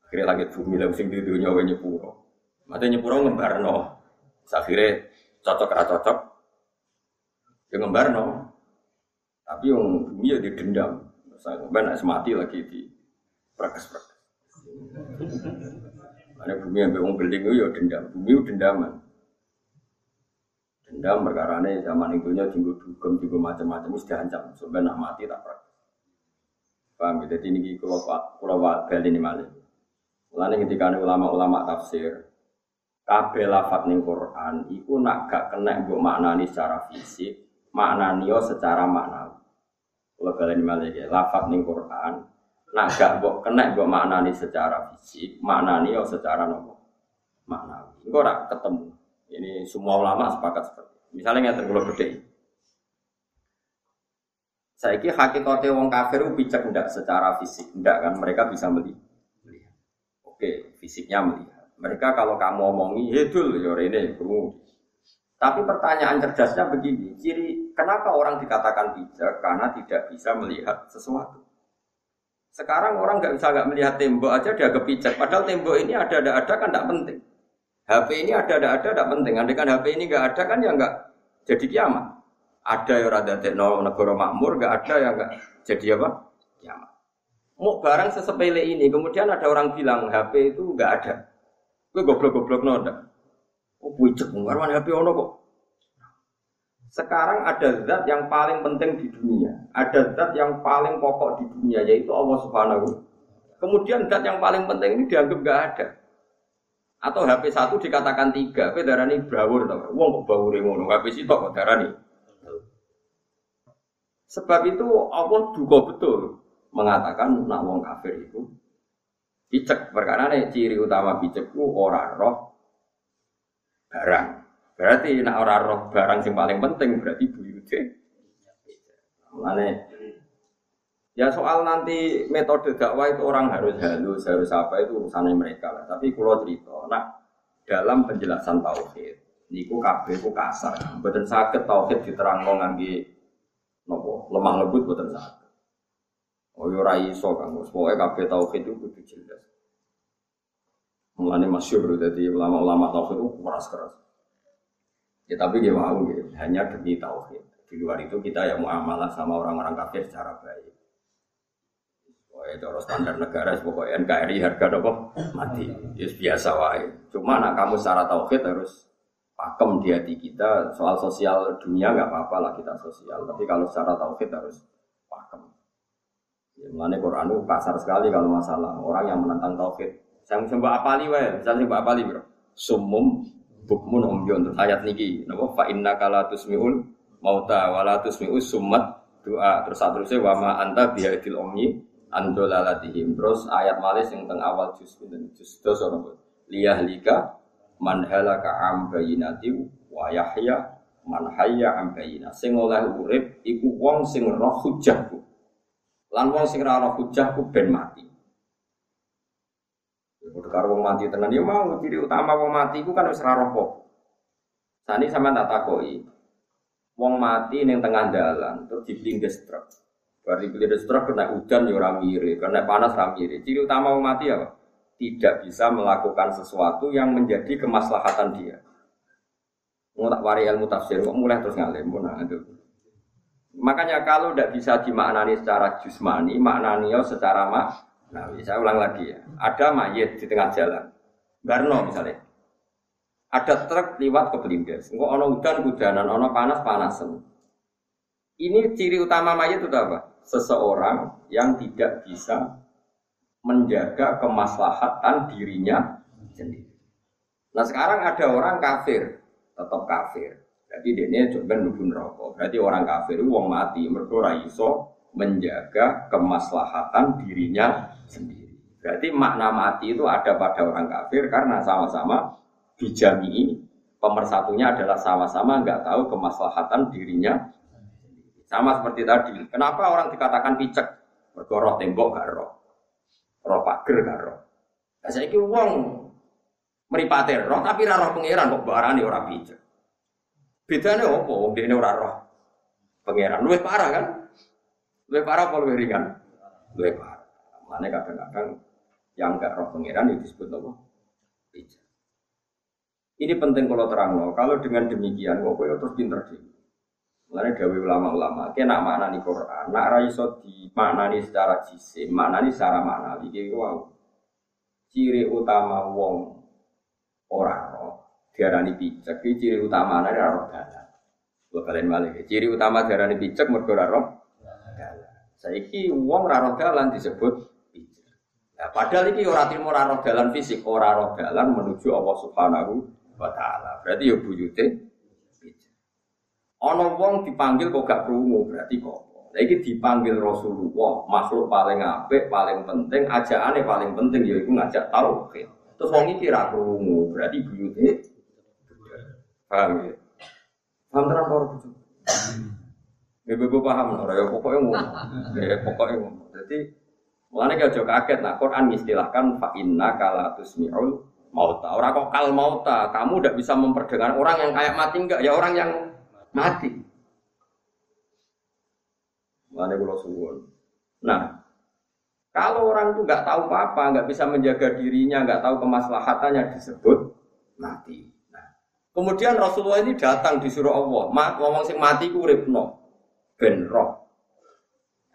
Akhirnya langit bumi lah sing di donya wae nyepuro. Mate nyepuro ngembarno. Akhirnya cocok ra cocok Ya ngembar no. Tapi yang bumi ya didendam. Saya ngembar nak semati lagi di prakes-prakes. Karena bumi yang bingung building itu ya dendam. Bumi itu dendaman. Dendam perkara ini zaman itu nya tinggal dugem, tinggal macam-macam, mesti diancam. Sebenarnya nak mati tak prakes. Paham ya? Jadi ini kalau kalau bel ini malah. Mulanya ketika ulama-ulama tafsir, kabeh lafat ning Quran iku nak gak kena mbok maknani secara fisik makna nio secara makna. Kalau kalian malah ya, lafat ning Quran, nak gak bok kena bok maknani secara fisik, makna nio secara nopo makna. Enggak ketemu. Ini semua ulama sepakat seperti. Itu. Misalnya nggak tergolong gede. Saya kira hakikatnya wong kafir bijak enggak secara fisik, enggak kan mereka bisa melihat. Oke, fisiknya melihat. Mereka kalau kamu omongi, hedul ya ini, kamu tapi pertanyaan cerdasnya begini, ciri kenapa orang dikatakan bijak? Karena tidak bisa melihat sesuatu. Sekarang orang nggak bisa nggak melihat tembok aja dia kepijak. Padahal tembok ini ada ada ada kan tidak penting. HP ini ada ada ada tidak penting. Andai kan HP ini nggak ada kan ya nggak jadi kiamat. Ada yang rada teknologi negara makmur, nggak ada yang nggak jadi apa? Kiamat. Mau barang sesepele ini, kemudian ada orang bilang HP itu nggak ada. Gue goblok-goblok noda. Oh, pucuk, warman HP ono kok. Sekarang ada zat yang paling penting di dunia, ada zat yang paling pokok di dunia yaitu Allah Subhanahu. Kemudian zat yang paling penting ini dianggap gak ada. Atau HP satu dikatakan tiga, darah ini bawur tau. Wong kok bawur ngono, HP sitok kok darah ini. Sebab itu Allah juga betul mengatakan nak wong kafir itu picek perkara nih ciri utama picekku orang roh barang Berarti nak ora roh barang yang paling penting berarti buyute. Mulane ya soal nanti metode dakwah itu orang harus halus, harus apa itu urusannya mereka lah. Tapi kalau cerita, nak dalam penjelasan tauhid, niku kabeh ku kasar. Mboten saged tauhid diterangno ngangge nopo lemah lembut mboten saged. Oh yo ora iso Kang. Pokoke kabeh tauhid itu kudu jelas. Mulane masyhur dadi ulama-ulama tauhid itu keras-keras. Ya tapi dia mau gitu, hanya demi tauhid. Di luar itu kita yang muamalah sama orang-orang kafir secara baik. Pokoknya cara standar negara, pokoknya NKRI harga apa? Mati. Ya biasa wae. Cuma nak kamu secara tauhid harus pakem di hati kita soal sosial dunia nggak apa-apa lah kita sosial. Tapi kalau secara tauhid harus pakem. Ya, Quran itu kasar sekali kalau masalah orang yang menentang tauhid. Saya mbak apali wae, misalnya mbak apali bro. Sumum bukmun umyun terus ayat niki. Napa? Fa inna kala tusmiun mauta wala tusmiu summat doa terus seterusnya wa ma anta bihaidil umyi andolalatihim terus ayat malis yang teng awal juz dan juz dos napa liyahlika man halaka am bayinati wa yahya man hayya am bayina. Sing oleh urip iku wong sing roh hujahku. Lan wong sing ora roh hujahku ben mati karo wong mati tenan ya mau ciri utama wong mati ku kan wis roh Sani sama tak takoi. Wong mati ning tengah dalan terus diblindes truk. Bar diblindes truk kena udan ya ora mire, kena panas ora mire. Ciri utama wong mati apa? Tidak bisa melakukan sesuatu yang menjadi kemaslahatan dia. Mau tak wari ilmu tafsir, kok mulai terus ngalim nah itu. Makanya kalau tidak bisa dimaknani secara jusmani, maknani secara mak Nah, saya ulang lagi ya. Ada mayat di tengah jalan. Barno misalnya. Ada truk lewat ke Belindes. Enggak ono udan hujanan, ono panas panasan. Ini ciri utama mayat itu apa? Seseorang yang tidak bisa menjaga kemaslahatan dirinya sendiri. Nah sekarang ada orang kafir, tetap kafir. Jadi dia ini coba nubun rokok. Berarti orang kafir itu uang mati, mereka iso menjaga kemaslahatan dirinya sendiri. Berarti makna mati itu ada pada orang kafir karena sama-sama dijami pemersatunya adalah sama-sama nggak tahu kemaslahatan dirinya. Sama seperti tadi. Kenapa orang dikatakan picek? Bergoroh tembok gak roh. Roh pager gak roh. Saya kira uang meripatir roh tapi roh pangeran kok barani orang picek. Bedanya apa? Ini orang roh pangeran. Lebih parah kan? Lebih parah apa lebih ringan? Lebih parah. Mana kadang-kadang yang enggak roh pangeran itu disebut apa? Bijak. Ini penting kalau terang loh. Kalau dengan demikian, kok kau terus pinter sih. Mulanya gawe ulama-ulama, kena makna nih Quran, nak raiso di makna nih secara jisim, nih secara makna, iki wow. Ciri utama wong orang roh, diarani bijak, ciri utama nih roh dalam. Gue kalian balik, ciri utama diarani bijak, mergo roh Saiki wong ora roh dalan disebut bijak. Nah, padahal iki ora trimo ora dalan fisik, ora dalan menuju Allah Subhanahu wa taala. Berarti ya buyute bijak. Ana wong dipanggil kok gak krungu, berarti kok Lagi dipanggil Rasulullah, makhluk paling apik, paling penting, ajaannya paling penting yaitu ngajak tauhid. Terus wong iki ra krungu, berarti buyute paham ya? Paham tenan ora Ibu-ibu paham ora ya pokoknya ngono. Ya pokoknya ngono. Jadi Mulane gak jauh kaget, nah Quran istilahkan fa inna kala tusmi'ul mauta. Orang kok kal mauta, kamu udah bisa memperdengar orang yang kayak mati enggak? Ya orang yang mati. Mulane kula suwun. Nah, kalau orang itu nggak tahu apa-apa, nggak bisa menjaga dirinya, nggak tahu kemaslahatannya disebut mati. Nah, kemudian Rasulullah ini datang disuruh Allah, mat ngomong sing mati ku uripno ben roh.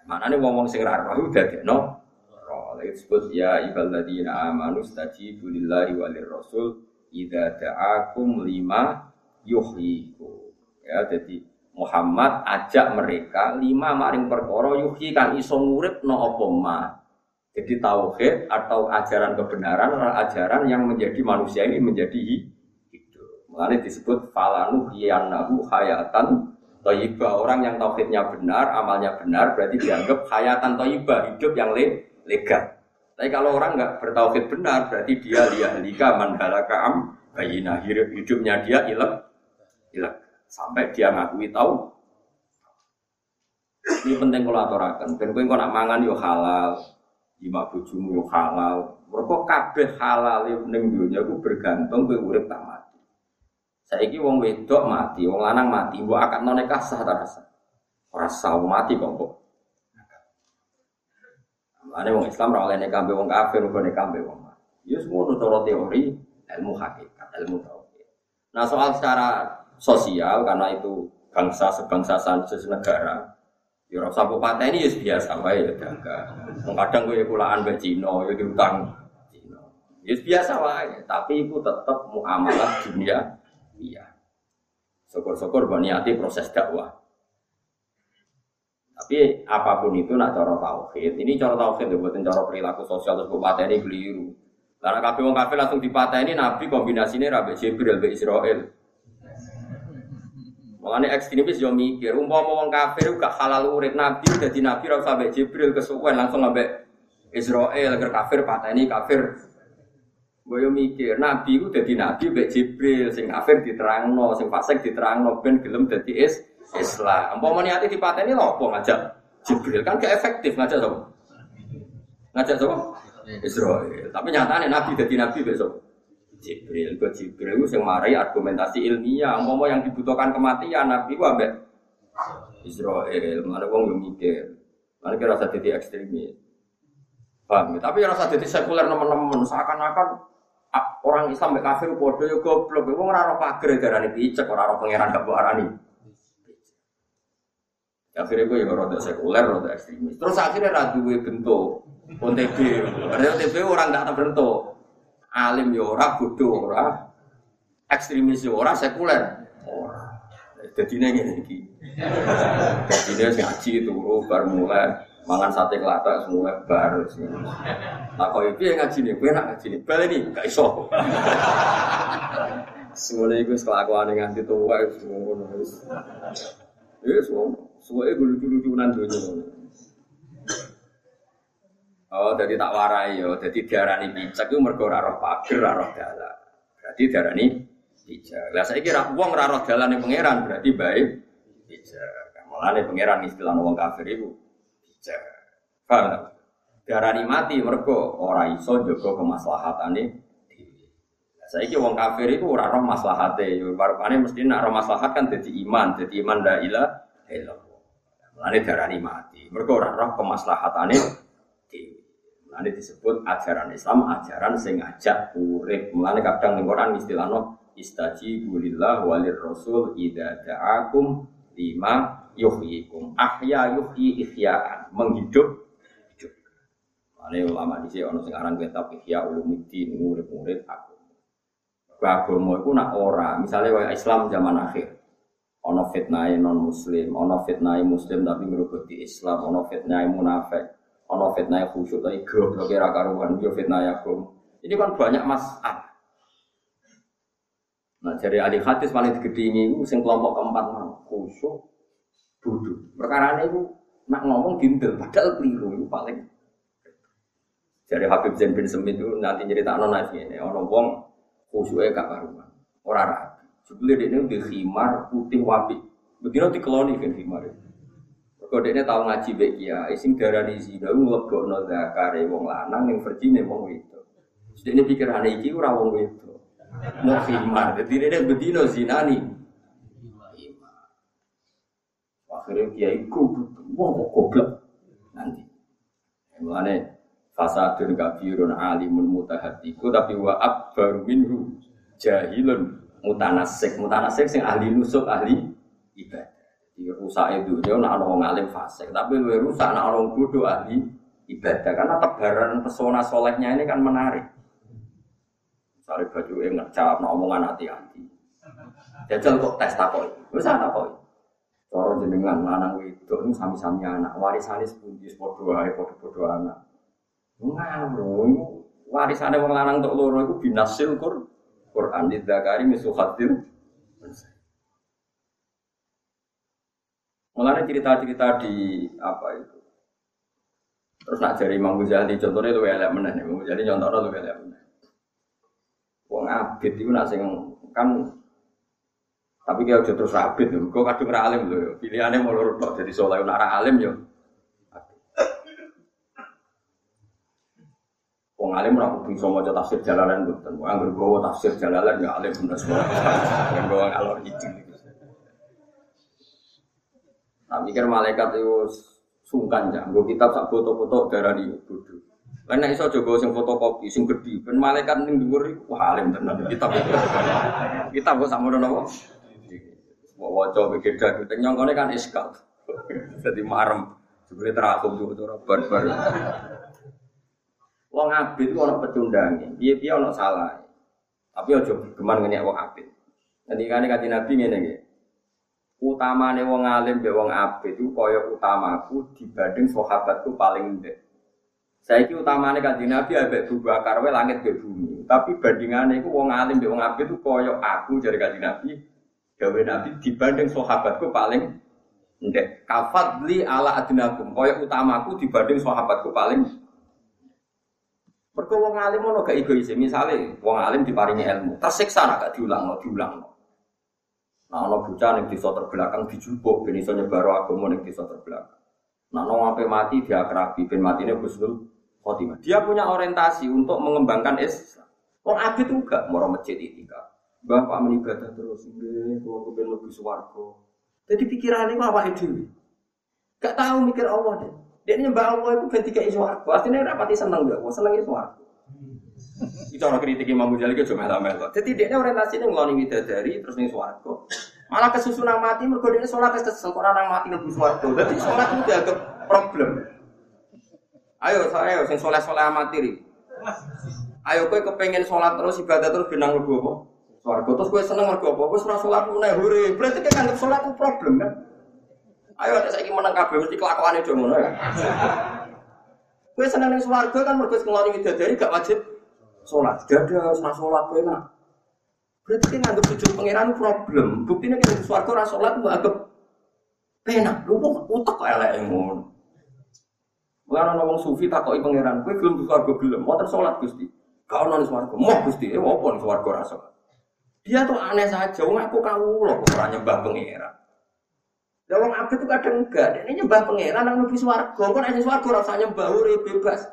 Mana nih ngomong sing roh udah no roh. Lagi disebut ya ibadina amanu stajibu lillahi walir rasul idza da'akum lima yuhyiku. Ya jadi Muhammad ajak mereka lima maring perkara yuhi kan iso ngurip no apa ma. Jadi tauhid atau ajaran kebenaran adalah ajaran yang menjadi manusia ini menjadi hidup. Mengenai disebut falanu hiyanahu hayatan toyibah. Orang yang tauhidnya benar, amalnya benar, berarti dianggap hayatan toyibah, hidup yang le legal. Tapi kalau orang nggak bertauhid benar, berarti dia liyahlika mandalaka am bayina hidupnya dia ilek ilek sampai dia ngakui tahu. Ini penting kalau aturakan. Ben kowe nak mangan yo halal, lima bojomu yo halal. Mergo kabeh halal ning dunya ku bergantung kowe urip tak mati. Saiki wong wedok mati, wong lanang mati, mbok akad nikah sah ta sah? Ora sah mati kok kok. Ane wong Islam ora oleh nikah wong kafir, kok nikah wong mati. Ya semua cara teori ilmu hakikat, ilmu tauhid. Nah soal secara sosial karena itu bangsa sebangsa negara Ya rasa bupati ini ya biasa wae ya dagang. Kadang gue kulaan be Cina ya diutang Cina. Ya biasa wae, tapi itu tetap muamalah dunia iya. Syukur-syukur niati proses dakwah. Tapi apa pun itu nak cara tauhid, ini cara tauhid ya buatin cara perilaku sosial terus ini keliru. Karena kabeh wong kafir langsung dipateni Nabi kombinasinya Rabi Jibril be Israel. Makanya ekstremis yo mikir, umpama wong kafir gak halal urip nabi, jadi nabi rasa sampai Jibril kesuwen langsung sampai Israel agar kafir ini kafir. Gue mikir, nabi itu jadi nabi mbek Jibril, sing kafir diterangno, sing fasik diterangno ben gelem dadi is Islam. Umpama niate dipateni lho apa ngajak Jibril kan gak efektif ngajak sapa? Ngajak sapa? Israel. Tapi nyatanya nabi jadi nabi besok. Jibril ke Jibril yang marai argumentasi ilmiah mau yang dibutuhkan kematian Nabi itu ambek Israel mana yang mikir mana kira rasa jadi ekstremis paham ya? tapi rasa jadi sekuler teman-teman seakan-akan orang Islam mbek kafir bodoh yo goblok wong ora ora pager darane picek ora ora pangeran gak arani akhirnya gue ya rada sekuler, rada ekstremis. Terus akhirnya rada gue bentuk OTB. Karena OTB orang gak bentuk alim ya ora, bodoh ora, ekstremis ya ora, sekuler ora. Jadi ini iki. Jadi ngaji turu bar mulai mangan sate kelata semua bar. Nah kau itu yang ngaji nih, gue ngaji nih, balik nih, gak iso. Semuanya itu kelakuan yang nganti tua itu semua. Ya semua, semuanya gue lucu-lucunan dulu. Oh, jadi tak warai yo. Jadi diarani pijak itu mergo roh pager, roh. Berarti diarani pijak. Lah saiki ra wong ora roh dalan pangeran berarti baik pijak. Mulane pangeran istilah wong kafir pijak. Paham tak? Diarani mati mergo ora iso jaga kemaslahatane Saiki wong kafir itu ora roh. Yo barupane mesti nak roh maslahat kan dadi iman, dadi iman la ilaha illallah. Mulane diarani mati. Mergo ora roh kemaslahatane Nanti disebut ajaran Islam, ajaran sing ngajak urip. Mulane kadang ning Quran istilahno istaji bulillah walir rasul ida da'akum lima yuhyikum. Ahya yuhyi ihya'an, menghidup hidup. Mulane ulama di sini aran kitab Ihya Ulumuddin urip-urip aku. Agama iku nak ora, misalnya wong Islam zaman akhir. Ono fitnah non muslim, ono fitnah muslim tapi ngrugoti Islam, ono fitnah munafik ono fitnah khusyuk tapi goblok kira karuan yo fitnah ya ini kan banyak masalah nah dari ahli hadis paling digedingi itu sing kelompok keempat mau khusyuk duduk perkara ini nak ngomong dindel padahal keliru itu paling dari Habib Zain bin Semit itu nanti cerita nona ini ono wong khusyuknya gak karuan orang rapi sebelum ini di khimar putih wapi begini dikeloni kan khimar itu Kode ini tahu ngaji baik ya, sing darah di aku ngelebok zakare wong lanang yang verjine wong itu. Jadi ini pikiran iki ora wong itu. Mau khimar, jadi ini bedino zinani. Akhirnya ku, wong kok goblok nanti. Mulane fasadun kafirun alimun mutahatiku tapi wa abbaru minhu jahilun mutanasik mutanasik sing ahli nusuk ahli ibadah di rusak itu dia nak orang ngalim fasik, tapi lu rusak nak orang bodoh ahli ibadah karena tebaran pesona solehnya ini kan menarik. Misalnya baju yang ngecap, nak omongan hati-hati. Jajal kok tes takoi, bisa takoi. Cara jenengan lanang wedok ini sami-sami anak, warisane sepundi padha wae padha-padha anak. Ngawur, warisane wong lanang tok loro iku binasil Qur Quran di zakari misu khatir. Mulanya cerita-cerita di apa itu. Terus nak jari Imam Ghazali contohnya lu elek meneh, Imam Ghazali contohnya lu elek meneh. Wong abid itu nak sing kan tapi dia udah terus rabit, gue kadung alim loh. Pilihannya mau lurus jadi soleh nara alim yo. Wong alim ora kudu iso maca tafsir jalalan mboten. Wong anggere gowo tafsir jalalan ya alim bener semua. Yang gowo alor itu. Nah, mikir malaikat itu sungkan ya, gue kitab sak foto-foto darah di bodoh. Karena iso coba sing fotokopi, sing gede, ben malaikat ning dhuwur wah alim tenan kitab. Kitab kok sakmono napa? Mau waca begeda kita nyongkone kan iskal. Jadi marem. Sebenarnya terakum tuh cara barbar. Wong abid itu orang pecundangi. Dia dia orang salah. Tapi ojo geman ngene wong abid. Nanti kan kati nabi ngene nggih. Utamane wong alim be wong abid itu kaya utamaku dibanding sahabatku paling ndek. Saiki utamane kanjeng Nabi ambek Abu Bakar wae langit be bumi. Tapi bandingane iku wong alim be wong abid itu kaya aku jare kanjeng Nabi Gawe Nabi dibanding sahabatku paling ndek. Kafadli ala adinakum. Kaya utamaku dibanding sahabatku paling Mergo wong alim ono gak egois. Misale wong alim diparingi ilmu, tersiksa gak diulang, diulang. Nah, ono bocah ning desa terbelakang dijupuk ben iso nyebaro agama ning desa terbelakang. Nah, ono sampai mati dia kerabi ben matine Husnul Khotimah. Dia punya orientasi untuk mengembangkan Islam. Wong abid juga mau masjid itikaf. Bapak menibadah terus, nggih, kula kepen lebih swarga. Jadi pikirannya apa itu? Gak tahu mikir Allah deh. Dia nyembah Allah itu tiga swarga. Artinya rapati seneng gak? Seneng swarga. Itu orang kritik Imam Ghazali itu cuma melo. Jadi dia orientasinya ngeloni widadari terus nih swarga. Malah kesusunan mati mergo dia sholat tes sengkora nang mati lebih swarga. Jadi sholat itu dianggap problem. Ayo saya sing soleh-soleh amati Ayo kowe kepengen sholat terus ibadah terus benang lebu apa? Swarga terus gue seneng mergo apa? Wis ora salat meneh hore. Berarti kan nganggep salat itu problem kan? Ayo ada saiki menang kabeh mesti kelakuane do ngono ya. Gue seneng ning swarga kan mergo ngeloni widadari gak wajib salat. Dada ora salat kowe enak. Berarti kan nganggep sujud pangeran problem. Buktinya kan swarga ora salat mbok anggap penak. Lu kok utek kok elek ngono. Mulane ana wong sufi takoki pangeran, kowe gelem swarga gelem, mboten salat Gusti. Gak ono ning swarga. Moh Gusti, eh swarga ora salat. Dia tuh aneh saja, wong aku kau kok ora nyembah pangeran. Lah wong abet itu kadang enggak, dia nyembah pangeran nang nubi swarga, kok nek swarga ora usah nyembah urip bebas.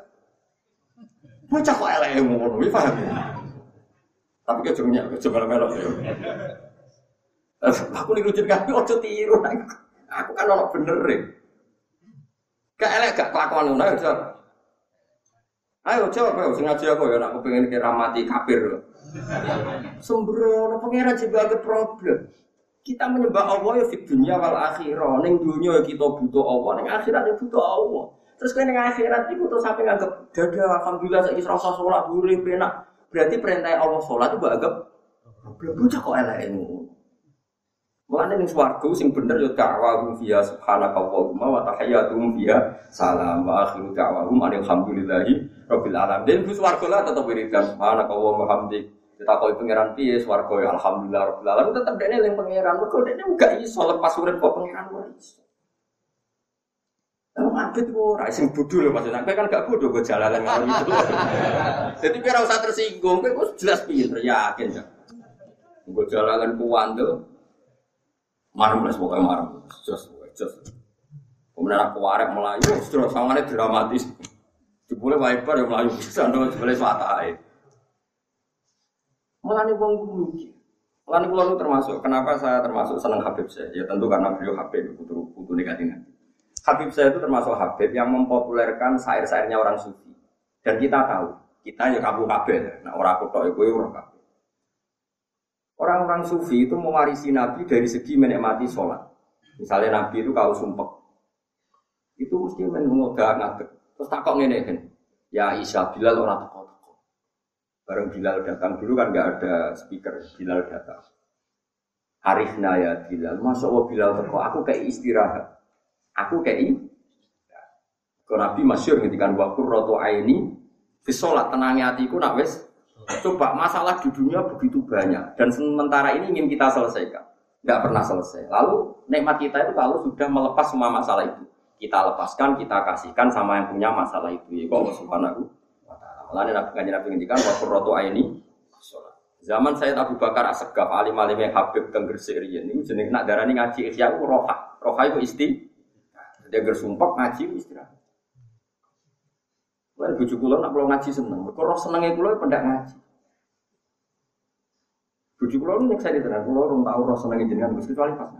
Bocah kok elek ngono, iki paham ya? Tapi ke jengnya, ke jengnya melok ya. Aku dirujuk kabeh ojo tiru. Aku kan ono bener e. Gak elek gak kelakuan ngono ya, Ayo sing ngaji aku ya, aku pengen kira mati kafir. Sembrono juga ada problem. Kita menyembah Allah ya di dunia wal akhirah. Neng dunia ya kita butuh Allah, neng akhirat ya butuh Allah. Terus kan neng akhirat itu terus sampai nganggep dada alhamdulillah saya serasa sholat boleh penak. Berarti perintah Allah sholat itu problem. Bocah kok elek ini. Mulane ning swarga sing bener ya da'wahum fiha subhanakallahumma wa tahiyyatuhum fiha salam wa akhiru da'wahum alhamdulillahi rabbil alamin. Dan Gus swarga lah tetep wiridan subhanakallahumma hamdik. Kita kau pangeran piye swarga ya alhamdulillah rabbil alamin tetep dene yang pangeran. Mergo dene enggak iso lepas urip kok pangeran ora iso. Kalau abet ora sing bodho lho maksudnya, kowe kan gak bodho kok jalalan ngono itu. Jadi kira usah tersinggung, kowe jelas pinter yakin ya. Gue jalanan kuwandel, marem lah pokoknya marem. Jos jos. Kemudian aku warek melayu terus sangatnya dramatis. Jebule wiper yang melayu bisa ndo jebule suatai melani wong rugi melani pulau termasuk kenapa saya termasuk senang Habib saya ya tentu karena beliau Habib putu putu negatif Habib saya itu termasuk Habib yang mempopulerkan syair-syairnya orang sufi. Dan kita tahu kita ya kabu kabel nah orang tahu itu orang kabel Orang-orang sufi itu mewarisi Nabi dari segi menikmati sholat. Misalnya Nabi itu kalau sumpah, itu mesti mengoda ngadek. Terus takok ini kan, ya Isa Bilal orang takok takok. Bareng Bilal datang dulu kan nggak ada speaker, Bilal datang. Arifna ya Bilal, masya Allah Bilal teko, aku kayak istirahat, aku kayak Kau Nabi masyur ngendikan wakur roto aini, fisolat tenangnya hatiku nak wes. Coba masalah di dunia begitu banyak dan sementara ini ingin kita selesaikan, nggak pernah selesai. Lalu nikmat kita itu kalau sudah melepas semua masalah itu, kita lepaskan, kita kasihkan sama yang punya masalah itu. Ya Allah Subhanahu wa taala. Lalu Nabi Nabi ngendikan aini, Zaman saya Abu Bakar Asegaf, alim alim yang Habib dan Gresik Rian ini jenis nak darah ini ngaji ikhya itu roha, roha itu isti, dia gersumpah ngaji istirahat. Lalu bujuk kulo nak pulau ngaji seneng, kalau senengnya kulo pendak ngaji. Bujuk kulo ini saya diterang, kulo orang tahu roh senengnya jenengan, kecuali pas.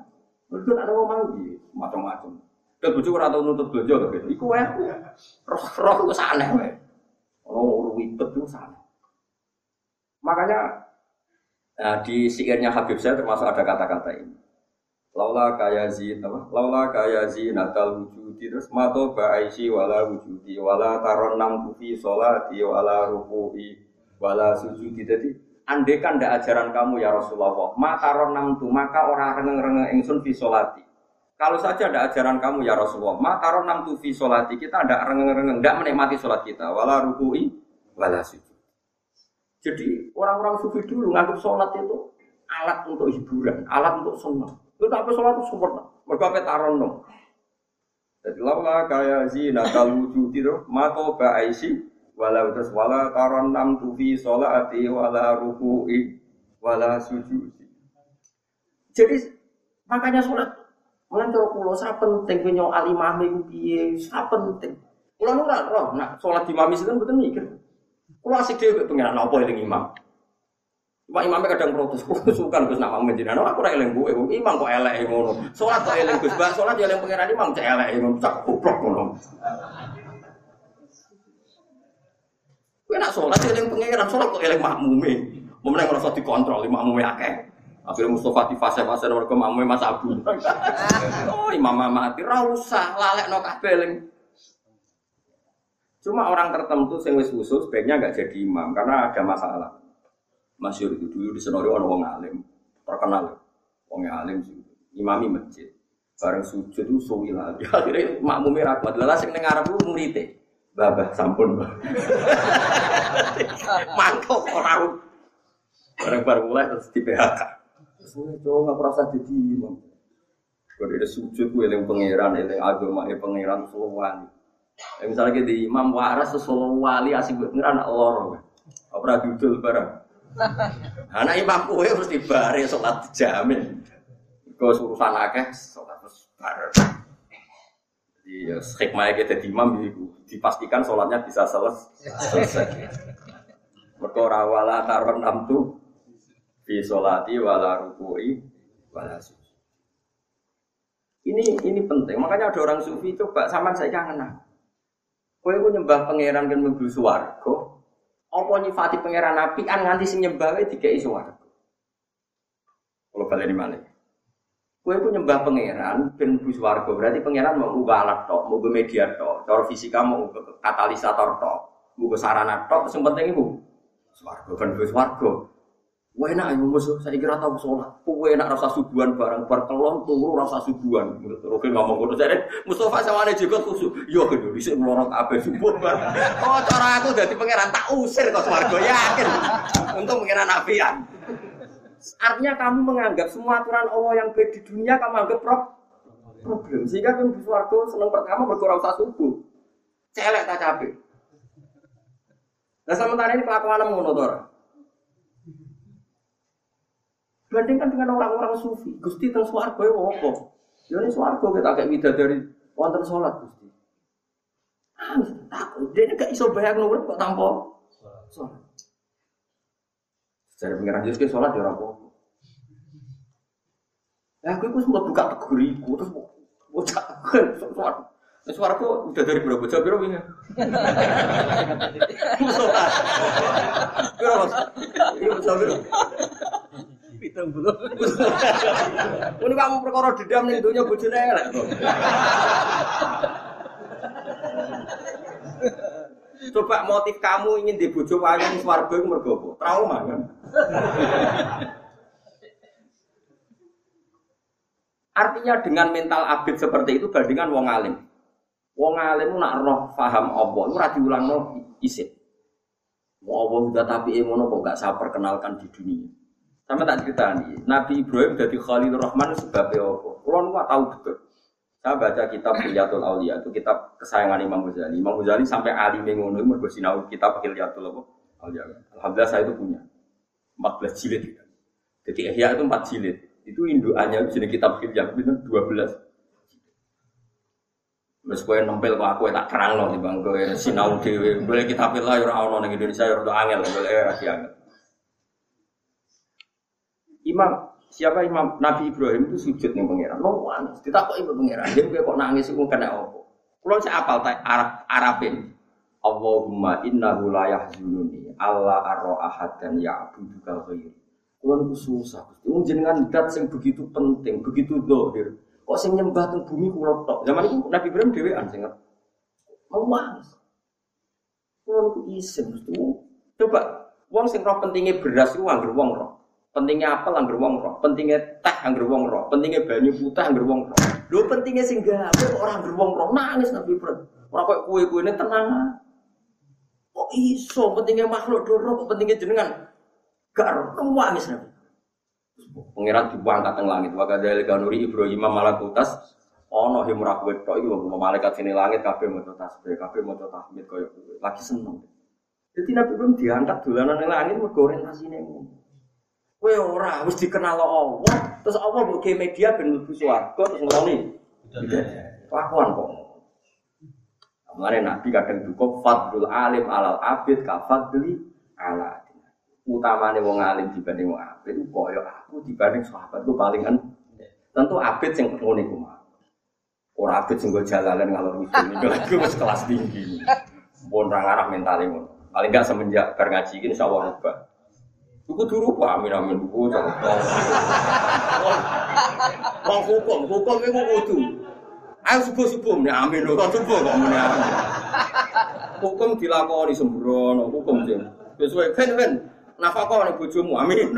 Lalu ada mau mau macam-macam. Dan bujuk kulo nuntut belajar gitu. Iku ya, roh roh itu aneh, orang ribet itu aneh. Makanya Nah, di syairnya Habib saya termasuk ada kata-kata ini. Laula kaya zin apa? Laula kaya natal wujudi terus mato ba'aisi wala wujudi wala taron nam tufi sholati wala ruku'i wala sujudi. Jadi andai kan ndak ajaran kamu ya Rasulullah, maka nam tu maka orang rengeng-rengeng ingsun fi sholati. Kalau saja ada ajaran kamu ya Rasulullah, maka nam tu fi sholati kita ndak rengeng-rengeng, ndak menikmati sholat kita, wala ruku'i wala sujud. Jadi orang-orang sufi dulu nganggap sholat itu alat untuk hiburan, alat untuk senang. Itu apa sholat itu sempurna. Mereka apa taron dong. Jadi laula kaya zina kalau wujud itu mato ba'aisi walau terus wala taron nam tufi sholati wala ruku'i wala sujudi. Jadi makanya sholat Mulai cara pulau saya penting punya alimah piye, saya penting. Pulau ora roh, nak sholat di mami itu betul mikir. Kulo asik dhewe pengen apa eling imam. Cuma imamnya kadang protes, suka Gus nama menjinan, aku ora eling gue, imam kok elek ngono. Salat kok eling Gus, bah salat ya pangeran imam cek elek ngono, cak goblok ngono. Kowe nak salat ya eling pangeran, salat kok eling makmume. Momen ngerasa dikontrol makmume akeh. Akhirnya Mustafa di fase-fase mereka makmume Mas Abu. oh, imam mati ra usah lalekno kabeh eling Cuma orang tertentu sing wis usul sebaiknya nggak jadi imam karena ada masalah. Masyur itu dulu di Senori orang wong alim terkenal, wong alim imami masjid. Bareng sujud itu suwi lagi. Akhirnya makmumnya rapat. Lalu sing neng Arab itu babah sampun. Mantap orang. Bareng-bareng mulai terus di PHK. Mulai cowok nggak merasa jadi imam. Kalau ada sujud, gue yang pangeran, yang agama, yang pangeran, seluruh Ya, misalnya kita imam waras sesuatu wali asing bener anak lor. Apa dudul bareng. Anak imam kue harus dibari sholat jamin. Kau urusan akeh sholat terus. Jadi ya hikmahnya kita di imam dipastikan sholatnya bisa selesai. Berkora wala taron namtu di sholati wala rukui wala Ini ini penting. Makanya ada orang sufi coba sama saya kangen. Kowe ku nyembah pangeran kan mlebu swarga. Apa nyifati pangeran api an nganti sing wae dikeki swarga. Kalau balik di mana? Kue pun nyembah pangeran, ben bus berarti pangeran mau ubah alat tok, mau media tok, cara fisika mau katalisator tok, mau sarana tok, yang penting ibu, swarga ben bus. Wah enak ya musuh, saya kira tahu sholat. Wah enak rasa subuhan barang berkelon turu rasa subuhan. Oke ngomong ngono jadi Mustafa sama ada juga khusus. Yo gitu, bisa melorong apa subuh barang. Oh cara aku jadi pangeran tak usir kok swargo yakin. Untuk pangeran apian. Artinya kamu menganggap semua aturan Allah yang baik di dunia kamu anggap problem. Sehingga kan swargo seneng pertama berkurang usah subuh. Celek tak capek. Nah sementara ini kelakuan ngono Bandingkan dengan orang-orang sufi, Gusti teng swarga ya apa? Ya ini kita kayak dari wonten sholat Gusti. Ah, takut. Dia gak iso bayang nomor kok tanpa sholat. Secara pengiran Yesus sholat ya apa? Ya aku itu sempat buka teguriku terus kan sholat. Nah, suaraku udah dari berapa jam berapa ini? Sholat. Berapa? Iya, berapa? Pitung belum. Ini kamu perkara dendam nih dunia bojone elek. Coba motif kamu ingin di wayu ning swarga iku mergo? Trauma kan. Artinya dengan mental abid seperti itu bandingan wong alim. Wong alim nak roh paham apa, ora diulangno isit. Mau Allah udah tapi emono kok gak saya perkenalkan di dunia. Sama tak cerita nih, Nabi Ibrahim jadi Khalil Rahman sebabnya apa? Kalau nggak tahu betul. Saya baca kitab Hilyatul Aulia itu kitab kesayangan Imam Ghazali. Imam Ghazali sampai Ali mengono itu mergo sinau kitab Hilyatul Aulia. Alhamdulillah saya itu punya 14 jilid. Jadi Ihya itu 4 jilid. Itu induannya sini kitab Hilyah itu 12. Wes kowe nempel kok aku tak terang loh bang kowe sinau dhewe. Boleh kita pilih ya ora ono ning Indonesia ya ora angel, boleh ora angel. Imam siapa Imam Nabi Ibrahim itu sujud nih pangeran. No nangis. Tidak kok ibu pangeran. Dia kok nangis itu kena apa? Kalau saya apal tak Arab Arabin. Allahumma innahu la yahzununi Allah arro ahad dan ya'budu ghairi. Kulo niku susah. Wong jenengan dat sing begitu penting, begitu dohir. Kok sing nyembah teng bumi kula tok. Zaman itu Nabi Ibrahim dhewean sing mau mas. Kulo niku isin. Coba wong sing roh pentingnya beras iku anggere wong roh. Pentingnya apel angger wong roh, pentingnya teh angger wong roh, pentingnya banyu putih angger wong roh. Lho pentingnya sing gawe kok ora roh nangis Nabi Ibrahim. Ora kok kue-kuene tenang. Kok iso pentingnya makhluk doro pentingnya jenengan gak nangis Nabi. Pengiran dibuang kateng langit. Maka dari kanuri Ibrahim malakutas ono yang murah kue tok itu malaikat sini langit kafe mau tasbih kafe mau tahmid koyo lagi seneng. Jadi Nabi belum diangkat dolanan yang langit goreng nasi Kue ora harus dikenal Allah, terus Allah mbok media ben mlebu swarga terus ngeloni. Kelakuan kok. Mulane Nabi kadang duka fadlul alim alal abid ka fadli ala utamane wong alim dibanding wong abid koyo aku dibanding sahabat gue paling kan tentu abid sing ngono iku mah. Ora abid sing go jalalan ngalor ngidul niku lagi wis kelas tinggi. Pun ra ngarah mentale ngono. Paling enggak semenjak bar ngaji iki insyaallah rubah Buku dulu pak, amin amin buku Wong hukum, hukum itu kudu. Ayo subuh subuh, nih amin kan subuh kok nih amin. Hukum dilakoni sembrono, hukum sih. Sesuai kan kan, nafkah nih bojomu, amin.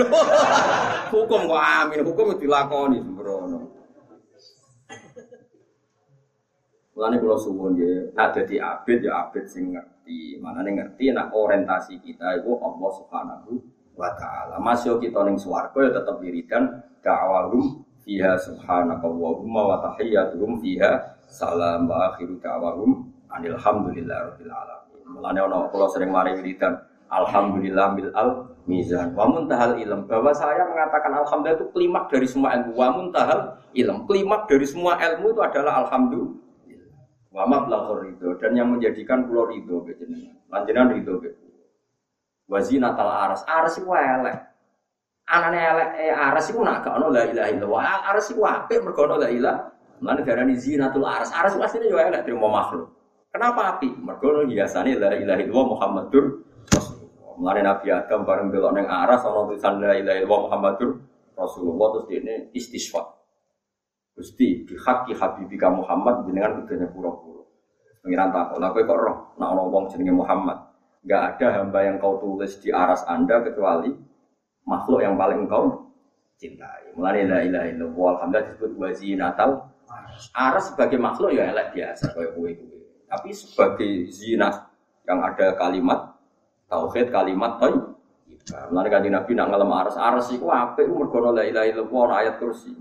hukum kok amin, hukum dilakoni sembrono. Mulane kula suwun nggih, nek dadi abid ya abid sing ngerti. Manane ngerti nek orientasi kita itu Allah Subhanahu wa taala. Masih kita ning swarga ya tetep wiridan da'awahum fiha subhanaka wa tahiyyatuhum fiha salam wa akhiru da'wahum anil hamdulillah rabbil alamin. Mulane kula sering mari wiridan alhamdulillah bil al mizan. Wa muntahal ilm. Bahwa saya mengatakan alhamdulillah itu klimak dari semua ilmu. Wa muntahal ilm. Klimak dari semua ilmu itu adalah alhamdulillah. Wa mablaghur dan yang menjadikan pulau ridho jenengan lanjutan ridho Wazina tal aras, aras itu elek. Anane elek eh, aras itu nak ono la ilaha illallah. Aras itu apik mergo ono la ilaha. Lan zinatul aras. Aras itu asline yo elek terima makhluk. Kenapa api? Mergo biasane la ilaha illallah Muhammadur Rasulullah. Nabi Adam bareng belok ning aras ono tulisan la ilaha illallah Muhammadur Rasulullah terus dene istisqa. Gusti bi haqqi habibika Muhammad jenengan kudune pura-pura. Pengiran takut, lha kok roh nek ana wong jenenge Muhammad Nggak ada hamba yang kau tulis di aras anda kecuali makhluk yang paling engkau cintai. Mulai la ilaha illallah alhamdulillah disebut wazinatal aras sebagai makhluk ya elek biasa kayak kue kue. Tapi sebagai zina yang ada kalimat tauhid kalimat toy. Mulai kan Nabi nak ngalem aras aras itu apa? Itu mergono la ilaha illallah ayat kursi.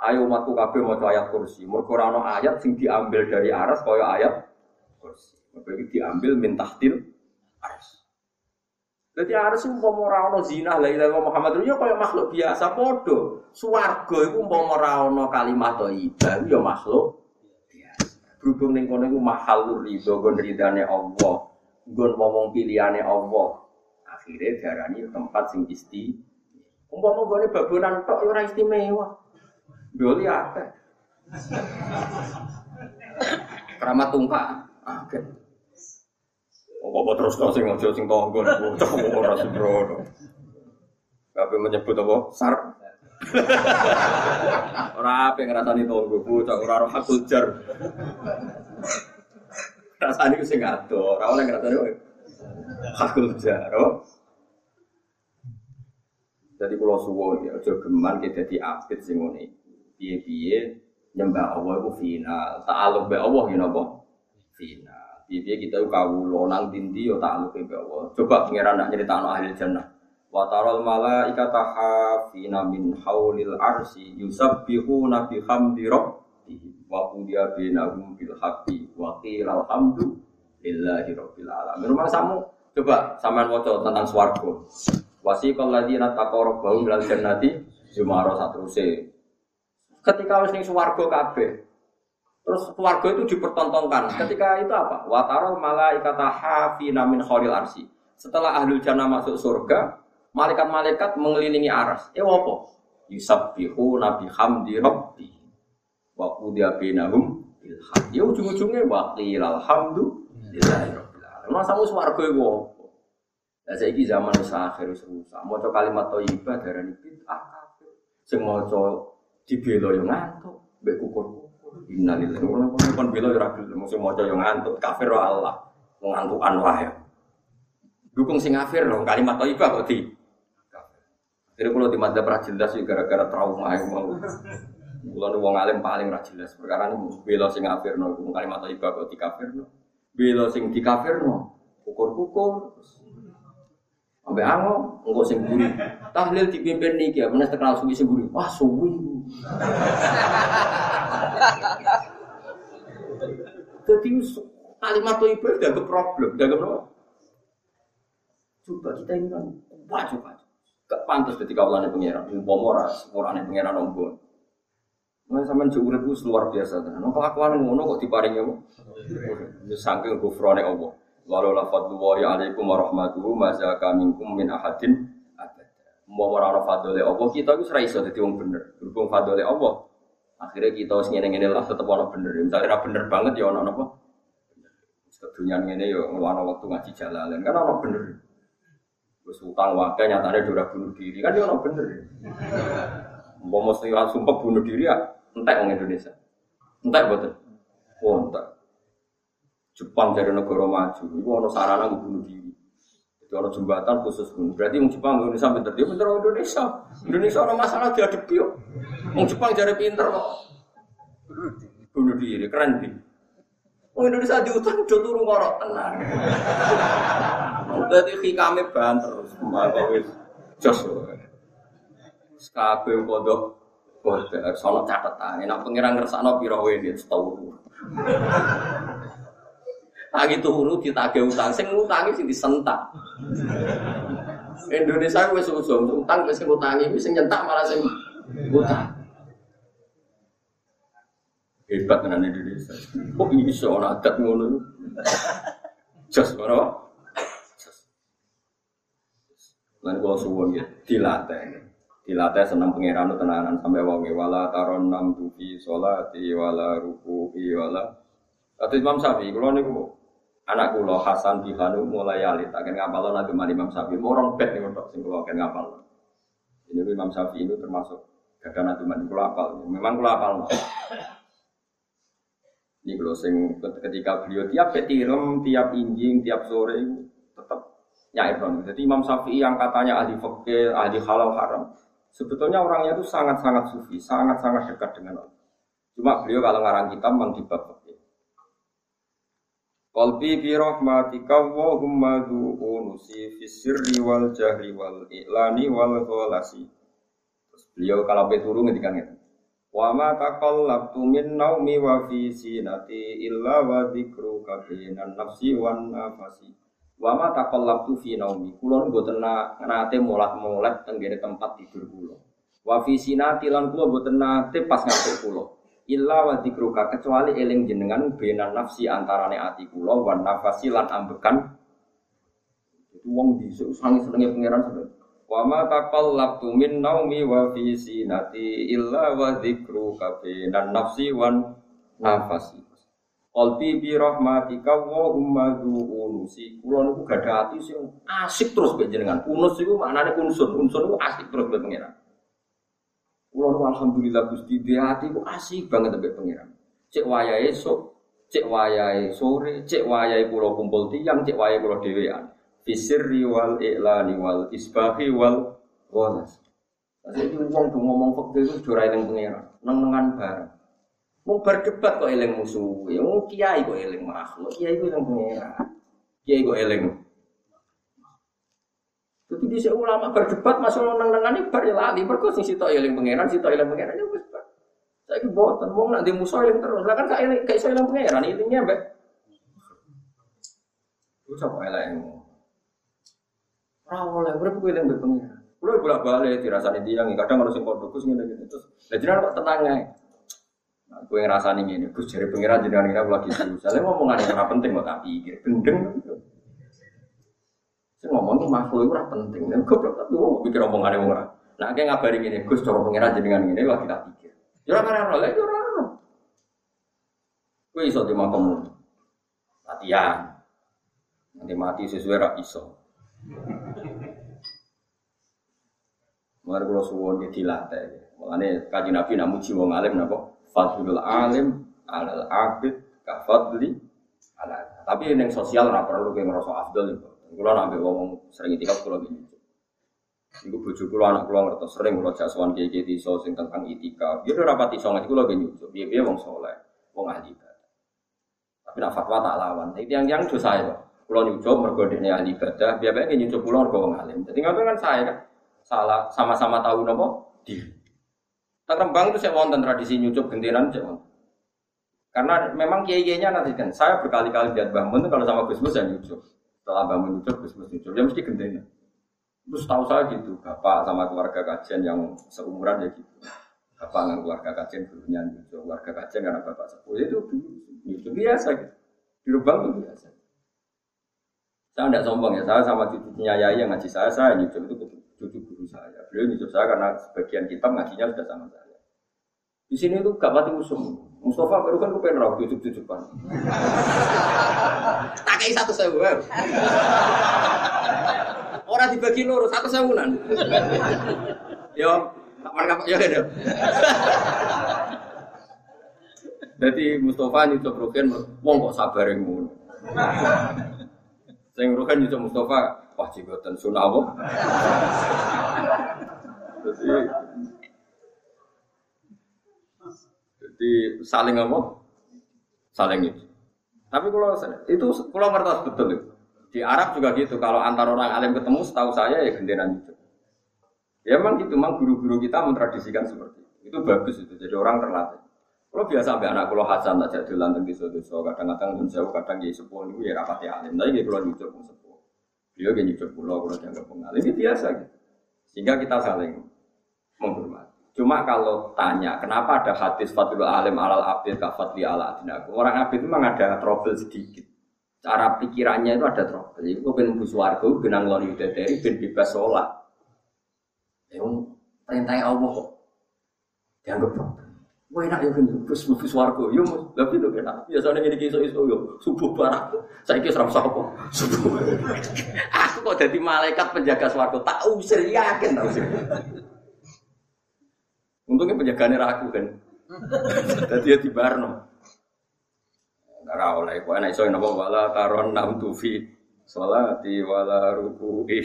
Ayo umatku kabeh mau ayat kursi. Mergo ayat sing diambil dari aras kaya ayat kursi. Mergo diambil min tahtil Aras. Jadi aras itu mau ora zina la ilaha Muhammad ya kaya makhluk biasa podo. Swarga iku mau ora kalimat thayyibah ya makhluk. Berhubung ning kono iku mahal ridho gon ridane Allah. Gon ngomong pilihane Allah. Akhirnya darani tempat sing isti. Umpama gone babonan tok ya ora istimewa. Doli apa? Keramat tungkak. Ah, apa terus kau sing ngojo sing tonggo bocah ora sembrono. Kabeh menyebut apa? Sar. ora ape ngrasani tonggo bocah ora roh hakul jar. Rasane ku sing ado, ora oleh ngrasani hakul jar. Oh. Jadi kalau suwon ya, aja geman kita dadi apit sing ngene Piye-piye nyembah Allah itu final. Ta'aluk be Allah ya napa? Final. Piye-piye kita kawula nang dindi yo ta'aluk be Allah. Coba pangeran nak nyeritakno ahli jannah. Wa taral malaikata hafina min haulil arsi yusabbihuna bihamdi rabbihim wa qudiya bainahum bil haqqi wa qila alhamdulillahi rabbil alamin. Rumah samu coba sampean waca tentang swarga. Wasiqal ladzina taqarrabu ilal jannati jumara satruse. Ketika wis ning swarga kabeh. Terus keluarga itu dipertontonkan. Ketika itu apa? Wataral malaikata hafina min khairil arsi. Setelah ahlul jannah masuk surga, malaikat-malaikat mengelilingi aras. Eh apa? Yusabbihu nabi hamdi rabbi. Wa qudiya bainahum bil Ya ujung-ujungnya wa qila alhamdulillahi rabbil alamin. Masa mu swarga iku apa? Lah saiki zaman wis akhir wis rusak. Maca kalimat thayyibah darani bid'ah kafir. Sing maca dibela yo ngantuk, mbek kukur-kukur. Innalillahi wa inna ilaihi raji'un. bela yo ra gelem sing maca yo ngantuk, kafir wa Allah. Ngantukan wae. Dukung sing kafir lho kalimat thayyibah kok di Jadi kalau di madzhab ra jelas gara-gara trauma yang mau. Kalau wong alim paling ra perkara ini bela sing kafir no kalimat thayyibah kok di kafir no. Bela sing di kafir no. Kukur-kukur. Sampai ango, enggak sing buri. Tahlil dipimpin nih ya, bener terkenal suwi sing buri. Wah suwi. Jadi kalimat itu ibadah dianggap problem, dianggap apa? Coba kita ini kan kuat coba. Gak pantas ketika Allah pengiran, umpama ora sepurane pengiran ombon. Nah, sampean jauh urip luar biasa. Nek kelakuan ngono kok diparingi apa? Saking gufrone Allah. Walau la fadlullahi alaikum warahmatuhu mazaka minkum min ahadin. Mau ora ana fadlile Allah, kita iku ora iso dadi wong bener. Berhubung fadlile Allah, akhirnya kita wis ngene-ngene lah tetep ana bener. Misalnya ora bener banget ya ana apa? Kedunya ngene ya ngono waktu ngaji jalalan kan ana bener. Wis utang wae nyatane ora bunuh diri kan ya ana bener. Mau mesti sumpah bunuh diri ya entek wong Indonesia. Entek betul. Oh, entek. Jepang dari negara maju, itu ada sarana bunuh diri. Itu ada jembatan khusus bunuh. Berarti orang Jepang Indonesia pinter dia pinter orang Indonesia. Indonesia ada masalah dihadapi yo. Orang Jepang jadi pinter kok. Bunuh diri keren sih. Orang Indonesia diutang do turu ngorok tenang. Berarti kami banter maka wis jos. Kabeh kodok kodok sono catatan. Nek pengiran ngersakno pira wae dia setahun. Lagi turu ditagih utang, sing ngutangi sing disentak. Indonesia wis usum utang wis ngutangi, sing nyentak malah sing utang. Hebat tenan Indonesia. Kok iso ana adat ngono? Jos ora? Lan kula suwun ya, dilatih. Dilatih seneng pangeran tenanan sampai wonge wala taron nam tufi sholati wala ruku wala Kata Imam Syafi'i, kalau niku anak kula Hasan Bihanu mulai alit akan ngapal nanti Imam Syafi'i. Orang bet nih untuk sing kula akan ngapal ini Imam Syafi'i itu termasuk gagah nanti mandi kula apal. Memang kula apal ini kalau sing ketika beliau tiap petirem, tiap injing, tiap sore tetap nyair Jadi Imam Syafi'i yang katanya ahli fakir, ahli halal haram, sebetulnya orangnya itu sangat-sangat sufi, sangat-sangat dekat dengan Allah. Cuma beliau kalau ngarang kitab di bab Qalbi bi rahmatika wa humma unusi fi sirri wal jahri wal i'lani wal ghalasi. Terus beliau kalau peturu ngendikan itu. Wa ma taqallabtu min naumi wa fi sinati illa wa dzikruka bainan nafsi wan nafasi. Wa ma taqallabtu fi naumi. Kula mboten nate molat-molat teng tempat tidur kula. Wa fi sinati lan kula mboten nate pas ngantuk kula illa wa dzikruka kecuali eling jenengan bena nafsi antarane ati kula wan nafasi lan ambekan itu wong bisa sangi senenge pangeran sampe wa ma taqallabtu min naumi wa fi sinati illa wa dzikruka bena nafsi wan nafasi Qalbi bi rahmatika wa humma unusi. Kula niku gadah ati sing asik terus mbek jenengan. Unus iku maknane unsur. Unsur iku asik terus mbek pangeran. Kulo alhamdulillah Gusti di hati ku asik banget sampai pangeran. Cek wayahe esok, cek wayahe sore, cek wayahe kulo kumpul tiang, cek wayahe kulo dhewean. Fisirri wal i'lani wal isbahi wal walas. Jadi uang tuh ngomong fakir itu jurai yang pengiran, neng-nengan bareng. Mau berdebat kok eling musuh, ya mau kiai kok eling makhluk, kiai itu yang pengiran, kiai kok eling. Jadi di ulama berdebat masuk neng-nengan ini bar ya lali, berkos sing sitok eling pengiran, sitok eling pengiran ya wis Saya boten, wong nak di musuh eling terus, lah kan kayak eling kayak eling pengiran, intinya mbak. Itu siapa eling? Rawol ya, berapa gue eling pengiran? Kulo bolak balik dirasani tiang, kadang harus impor dukus ngene gitu. Terus, lah jenengan kok tenang ae. Nah, gue ngerasani ngene, Gus jare pengiran jenengan kira lagi susah. Saya ngomongan yang ora penting kok tak pikir, gendeng. Ngomong makhluk itu ora penting, dan goblok tapi wong pikir omongane wong ora. Nah, kayak ngabari ngene, Gus cara pengiran jenengan ngene lagi tak pikir. Ya ora ora lha ya ora ora. Kowe iso di makom latihan. Nanti mati sesuai rak iso. Mulai kalau suwon ya dilatih. Mulane kaji nabi nak muji wong alim napa? Fadlul alim alal abid kafadli ala. Tapi yang sosial ora perlu kayak ngerasa afdal itu. Kulo nak ngomong sering itikaf kulo gini. Iku bojo kulo anak kulo ngerti sering kulo jaswan kiai iso sing tentang itikaf. Dia udah rapat iso ngaji kulo gini. Biar wong soleh, wong ahli ibadah. Tapi nak fatwa tak lawan. Itu yang yang dosa ya. Kulo nyucup mergo dene ahli ibadah. Biar biar nyucup kulo mergo wong alim. Jadi ngapain kan saya kan salah sama-sama tahu nopo diri. Tak Rembang itu saya wonten tradisi nyucup gentenan saya wonten. Karena memang kiai-kiainya nanti kan saya berkali-kali lihat bangun kalau sama Gus Mus saya nyucup. Setelah bangun nyucup Gus Mus nyucup, ya mesti gentenan. Terus tahu saya gitu, bapak sama keluarga kajian yang seumuran ya gitu. Bapak dengan keluarga kajian gurunya nyucup, keluarga kajian karena bapak sepuh itu nyucup biasa gitu. Di Rembang itu biasa. Saya tidak sombong ya, saya sama cucunya Yai yang ngaji saya, saya nyucup itu cucu guru saya. Beliau nyusul saya karena sebagian kitab ngajinya sudah sama saya. Di sini tuh gak mati musuh. Mustafa baru kan gue pengen rawat cucu cucukan. tak kayak satu sewu. Orang dibagi loro satu sewunan. Yo, kapan kapan ya ada. Jadi Mustafa nyucuk Rukin, wong kok sabar yang ngono. Sing Rukin nyucuk Mustafa, Wah jigoten sunah apa? Jadi, jadi saling apa? Saling itu. Tapi kalau itu kalau ngertos betul itu. Di Arab juga gitu. Kalau antar orang alim ketemu, setahu saya ya genderan itu. Ya memang gitu, memang guru-guru kita mentradisikan seperti itu. Itu bagus itu. Jadi orang terlatih. Kalau biasa sampai anak kalau Hasan tak jadi lanteng di suatu kadang-kadang pun kadang jadi sepuh itu ya rapati alim. Tapi kalau nyucuk pun sepuh. Beliau gini nyucuk pulau, kalau dianggap pengalim ini biasa gitu. Sehingga kita saling menghormati. Cuma kalau tanya, kenapa ada hadis Fatul Alim alal abid kafatli ala adinaku? Orang abid memang ada trouble sedikit. Cara pikirannya itu ada trouble. Jadi gue pengen buswargo, benang lori dari ben bebas sholat. Yang perintahnya Allah kok dianggap trouble. Wah enak ya kan, terus mlebu swarga. Yo tapi lho enak. Biasane ngene iki iso-iso yo subuh barang. Saiki ora usah apa. Subuh. Aku kok dadi malaikat penjaga swarga, tak usir yakin tak usir. Untungnya penjagaannya ragu kan. Dadi ya di Barno. Ora oleh kok enak iso napa wala taron nam tufi salati wala ruku'i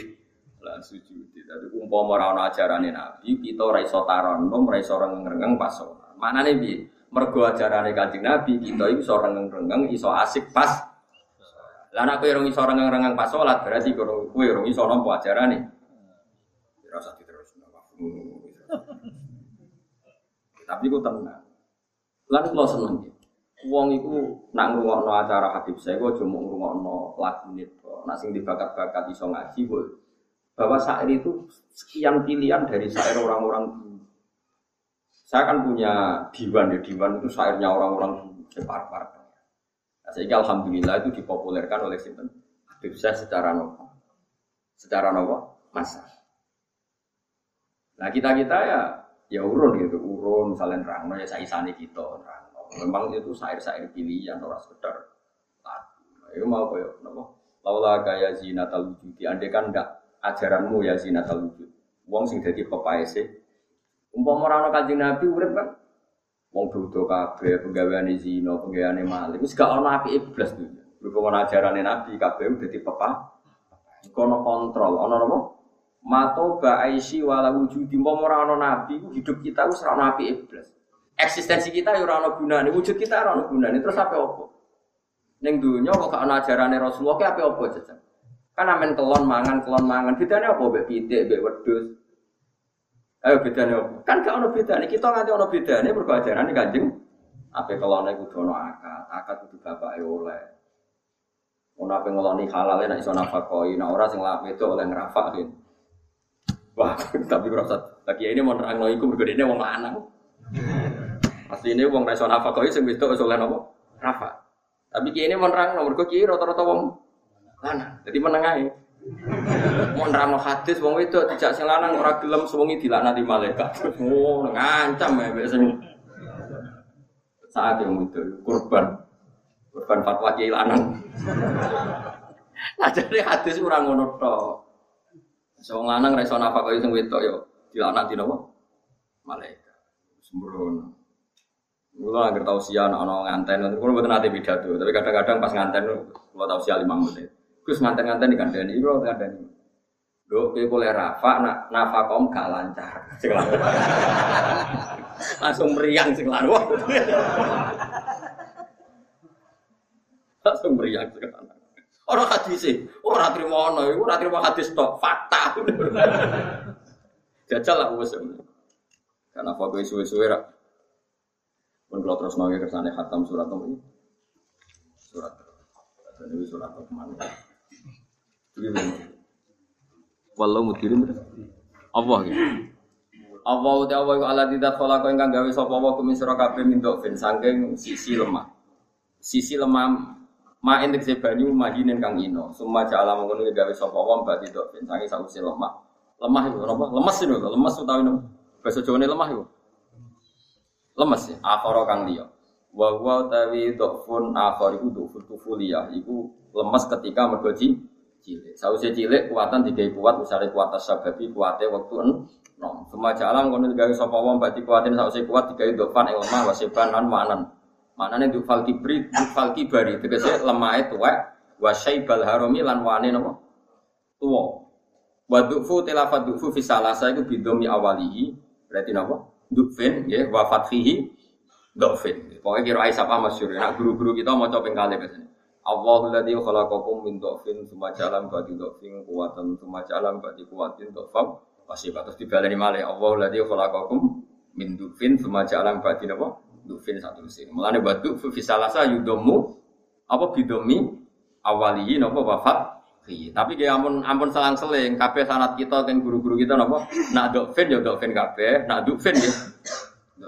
lan sujudi. Dadi umpama ora ana ajarane Nabi, kita ora iso taron, ora iso rengeng pas sholat. Mana nih bi? Mergo ajarane kanjeng Nabi kita itu seorang rengeng iso asik pas. Lah nek kowe iso rengeng-rengeng pas sholat berarti kowe kowe iso nampa ajarane. Ora usah diterusno. Tapi ku tenang. Lan kula seneng. Wong iku nak ngrungokno acara Habib saya kok cuma ngrungokno lagu niku. Nak sing dibakat-bakat iso ngaji kok bahwa sair itu sekian pilihan dari sair orang-orang saya kan punya diwan ya, diwan itu syairnya orang-orang separ-par. Nah, sehingga alhamdulillah itu dipopulerkan oleh Sinten Habib saya secara nopo, secara nopo masa. Nah kita kita ya ya urun gitu, urun misalnya rangno ya saya isani kita rangno. Memang itu syair-syair pilihan orang sekedar lagu. Itu mau koyo nopo. Laula kaya zinatal wujud, andai kan enggak ajaranmu ya zinatal wujud. Wong sing dadi pepaese Umpama ora ana Kanjeng Nabi urip kan wong dodo kabeh penggaweane zina, penggaweane maling. Wis gak ana api iblis. Berhubung ajarane Nabi kabeh dadi pepah. Kono kontrol, ana apa? Mato ba'aisi wala wujudi mau ora ana nabi hidup kita wis ora nabi iblis. Eksistensi kita ya ora ana gunane, wujud kita ora ana gunane. Terus apa opo? Ning dunya kok gak ana ajarane Rasulullah ki apa opo jajal? Kan amen kelon mangan, kelon mangan. Bedane apa mbek pitik, mbek wedhus? Ayo bedane apa? Kan gak ana bedane. Kita nganti ana bedane mergo ajarane Kanjeng Apa kelone kudu ana akad, akad kudu bapake oleh. Ono apa ngeloni halal nek iso nafakoi, nek ora sing itu oleh ngrafak gitu. Wah, tapi rasa lagi ini mau nerang iku mergo ini wong lanang. Asli ini wong nasional apa kau sing wedok oleh nopo? Rafa. Tapi kiai ini mau nerang mergo kiai rata-rata wong lanang. Jadi meneng ae. Mau nerang hadis wong wedok tidak sing lanang ora gelem suwengi dilaknati malaikat. Oh, ngancam ya biasa. Saat yang itu kurban kurban fatwa kiai lanang. Nah jadi hadis kurang ngono. Wong lanang ra iso nafkah sing wedok yo dilaknati napa? Malaikat. Sembrono. Mula agar tahu sih anak anak nganten, itu kalau bukan nanti pidato, tapi kadang-kadang pas nganten, kalau tahu sih lima menit, terus nganten-nganten di kandang ini, kalau kandang ini, do, boleh rafa, nak nafakom gak lancar, langsung meriang sekelar, langsung meriang sekelar. Orang hadis sih, orang terima ono, orang terima hadis tok fakta. Jajal lah bos. Karena apa gue suwe-suwe rak. Pun kalau terus nongol kersane khatam surat ini. Surat. Dan ini surat apa mana? Walau mudirin Allah gitu. Allah uta wa ala tidak kala kau ingkang gawe sapa wa kumin sira kabeh min saking sisi lemah. Sisi lemah Ma entek banyu mahinen kang ino. Summa ja'ala mengkono gawe sapa wong berarti tok bentangi sausi lemah. Lemah itu apa? Lemes itu, lemes utawi nopo? Bahasa Jawane lemah itu. Lemes ya, akhara kang liya. Wa wa tawi dhafun akhar iku dhafun tufuliyah iku lemes ketika mergo cilik. Sausi cilik kuatan digawe kuat misalnya kuat sababi kuate waktu en nom. Summa ja'ala mengkono gawe sapa wong berarti kuatin sausi kuat digawe dhafan ing lemah wasiban lan manan. Maknanya dufal kibri, dufal kibari, tegese lemah itu wa syaibal harami lan wane napa? Tuwa. Wa dufu tilafat dufu fi salasa iku bidomi awalihi, berarti napa? Dufin nggih wa fathihi. Pokoknya kira ai sapa masyhur. Nah guru-guru kita mau coba kali biasanya. Allahul ladzi khalaqakum min dhafin tsumma ja'ala ba'di dhafin quwatan tsumma ja'ala ba'di quwatin dhafam pasti terus dibaleni malih Allahul ladzi khalaqakum min dhafin tsumma ja'ala ba'di dufin satu sini. Mulane batu fi salasa yudomu apa bidomi awaliyi nopo wafat Tapi kayak ampun ampun selang seling kafe sanat kita kan guru-guru kita nopo nak dokfin ya dokfin kafe nak dufin ya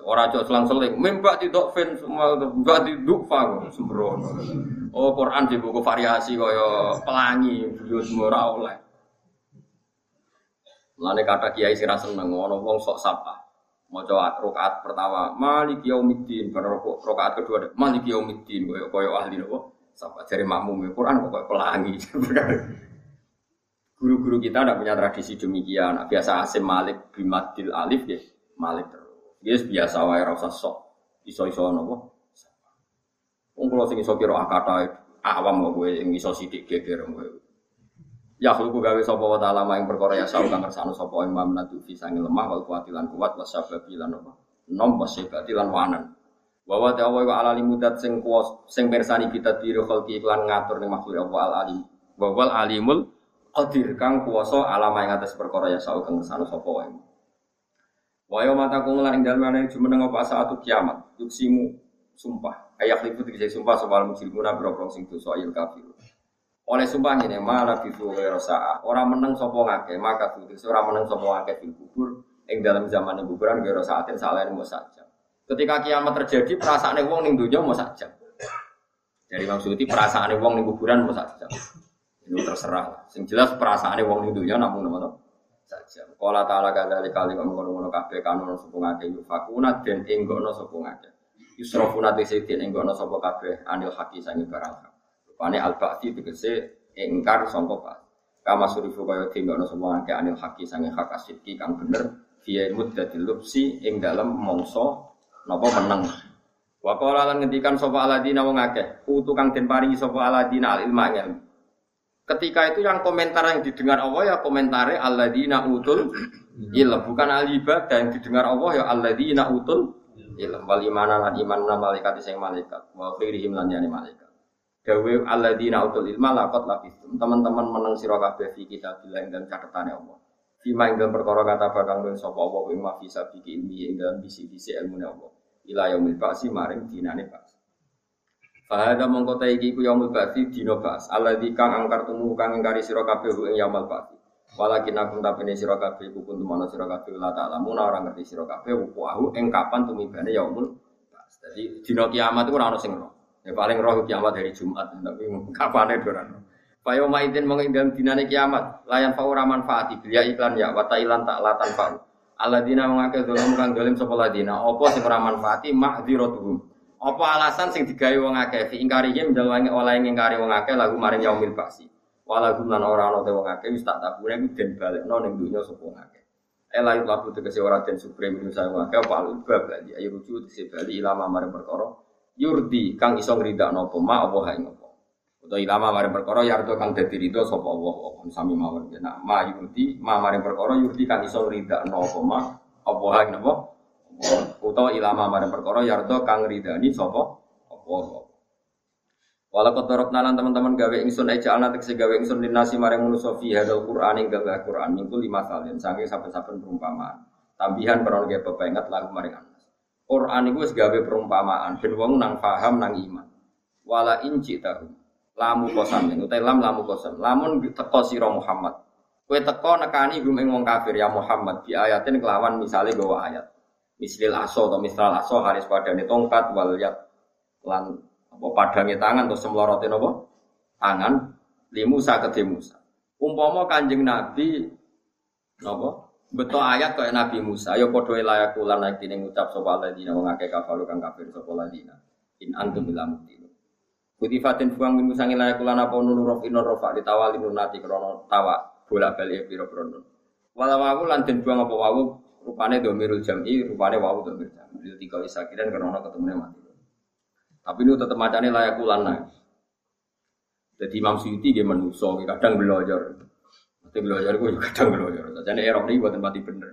orang cok selang seling mimpak di dokfin semua mbak di dukfa sembrono. Oh Quran di buku variasi kaya pelangi beliau semua oleh. Mulane kata kiai sira seneng ngono wong sok sapa mau coba rokaat pertama malik yaumiddin. Karena rokaat kedua ada malik yaumiddin. Koyo koyo ahli nopo? Sampai dari makmum Quran kok pelangi. Guru-guru kita tidak punya tradisi demikian. Nah, biasa asim malik bimadil alif ya malik terus. Dia biasa wae rasa sok iso iso nopo. Wong kula sing iso kira akata awam kok kowe sing iso sithik geger kowe Ya khulku gawe sapa wa ta'ala maing perkara ya sau kang kersane sapa imam natu fi sange lemah wal kuatilan kuat wa sababi lan apa? Nom wa sebati lan wanan. Wa wa ta'ala wa ala limudat sing kuwas sing mirsani kita diri khalqi iklan ngatur ning makhluk Allah al alim. Wa wal alimul qadir kang kuwasa alama ing atas perkara ya sau kang kersane sapa wa Wa yo kung lan ing dalem ana jumeneng apa? Saatu kiamat. Yuksimu sumpah. Ayak lipu dikisih sumpah soal mujrimuna boro sing dosa ayil kafir oleh sumpah ini malah bisu rosa orang menang sopo ngake maka tuh orang menang sopo ngake di kubur ing dalam zaman kuburan gero saatin salah mau saja ketika kiamat terjadi perasaan wong ning dunia mau saja dari maksudnya perasaan wong ning kuburan mau saja itu terserah sing jelas perasaan wong ning dunia namun nama saja kalau taala kali kali kamu ngono ngono kafe kanun sopo ngake yufakuna dan enggono sopo ngake yusrofuna tisitin enggono sopo kafe anil haki sangi barang Pane al-ba'di tegese ingkar sangka pak. Kama surifu kaya dingono semua ke anil haki sange hak asidki kang bener dia muddatil lubsi ing dalam mongso napa meneng. Wa qala lan ngendikan sapa aladina wong akeh, utu kang den paringi sapa aladina al ilma ilmu. Ketika itu yang komentar yang didengar Allah ya komentare alladzina utul ilm, bukan al ibadah yang didengar Allah ya alladzina utul ilm wal imana lan iman malaikat sing malaikat wa khairihim lan yani malaikat. Dawe alladzina utul ilma laqad labistum. Teman-teman meneng sira kabeh fi bilang dan catatane Allah. Fima ing dalam perkara kata bakang den sapa Allah ing bisa biki ilmi ing dalam bisi-bisi ilmu Allah. Ila yaumil ba'si maring dinane ba'si. Fahada mongko ta iki ku yaumul ba'ti dina ba's. Alladzi kang angkar tumu kang ingkari sira kabeh ing yaumul ba'ti. Walakin aku tapene sira kabeh iku kuntu ana sira kabeh la ta'lamu ora ngerti sira kabeh wahu ing kapan tumibane yaumul ba's. Dadi dina kiamat iku ora ono sing roh. Ya paling roh kiamat dari Jumat, tapi ono. Fayo maidin mong ing dalem dinane kiamat, layan fa ora manfaati biya iklan ya wa ilan tak latan fa. Alladzina mengake dolim kang dolim sapa ladina, apa sing ora manfaati ma'dziratuhum. Apa alasan sing digawe wong akeh fi ingkarihim dalwangi oleh ngingkari wong akeh lagu maring yaumil ba'si. Walagu lan ora ana te wong akeh wis tak tabune iku den balekno ning dunya sapa wong akeh. Ela itu lagu tegese ora den supreme ing saya wong akeh apa alu bab lagi ayo rujuk tegese bali ilama maring perkara yurdi kang iso ngridakno apa ma apa hae ngopo. Utawa ilama maring perkara yardo kang dadi ridho sapa Allah apa sami mawon. Nah ma yurdi ma maring perkara yurdi kang iso ngridakno apa ma apa hae ngopo utawa ilama marang perkara yardo kang ridani sapa apa Walau kotorok nalan teman-teman gawe ingsun aja anak tegese gawe ingsun dinasi marang manusa fi hadal Qur'an ing gawe Qur'an minggu lima salin sange saben-saben perumpamaan. Tambihan peron gawe pepengat lagu maring anas. Qur'an iku wis gawe perumpamaan ben wong nang paham nang iman. Wala inci tahu. Lamu kosam utai lam lamu kosam. Lamun teko sira Muhammad. Kowe teko nekani gum ing kafir ya Muhammad di ayatin kelawan misale gawa ayat mislil aso atau misal aso haris padane tongkat wal yat lan apa padange tangan atau semlorote apa tangan limusa ke Musa umpama kanjeng Nabi napa betul ayat kaya Nabi Musa ya padha layak lan nek dene ngucap sapa ladina wong akeh kafaru kang kafir sapa ladina in antum ila mudin Kutifatin buang min musangi layak lan apa nunu rof inon rofa ditawali nunati krono tawa bola piro krono Walau lan den buang apa wawu Rupanya domirul jam'i, rupanya wawu domir jam'i. Itu tiga isakiran orang ketemunya mati. Tapi ini tetap macamnya layak ulana. Jadi Imam Suyuti dia menuso, kadang belajar. Belajar gue juga kadang belajar. Jadi erok ini buat tempat bener.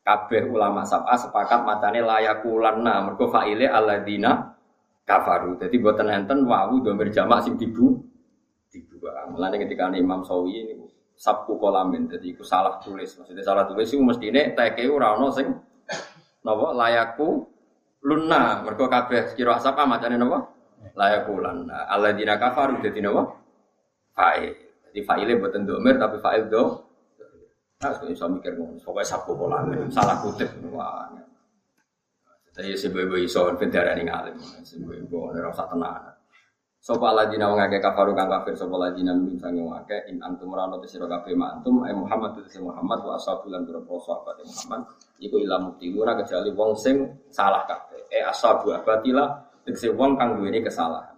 Kabeh ulama sabah sepakat macamnya layak ulana. Mereka fa'ile aladina kafaru. Jadi buat enten wawu domir jamak sing dibu. Dibu. Mulanya ketika Imam Sawi ini sabku kolamin jadi aku salah tulis maksudnya salah tulis itu mesti ini teke ora ono sing nopo layakku luna mereka kabeh kira asap macane nopo layakku luna dina kafaru jadi nopo fa'il jadi fa'ile buatan domir tapi fa'il do Nah, sekarang bisa mikir ngomong, pokoknya sabku kolamin, salah kutip, wah. Jadi sebuah-buah iso, bendera ini ngalim, sebuah-buah, ini rasa tenang. Sopo aladina wong akeh kafaru kang kafir sopo aladina min sange wong akeh in antum rano te sira kabeh antum ay Muhammad te Muhammad wa ashabu lan pira sahabat Muhammad iku ila muktiuna kecuali wong sing salah kabeh eh ashabu abatila tegese wong kang duweni kesalahan.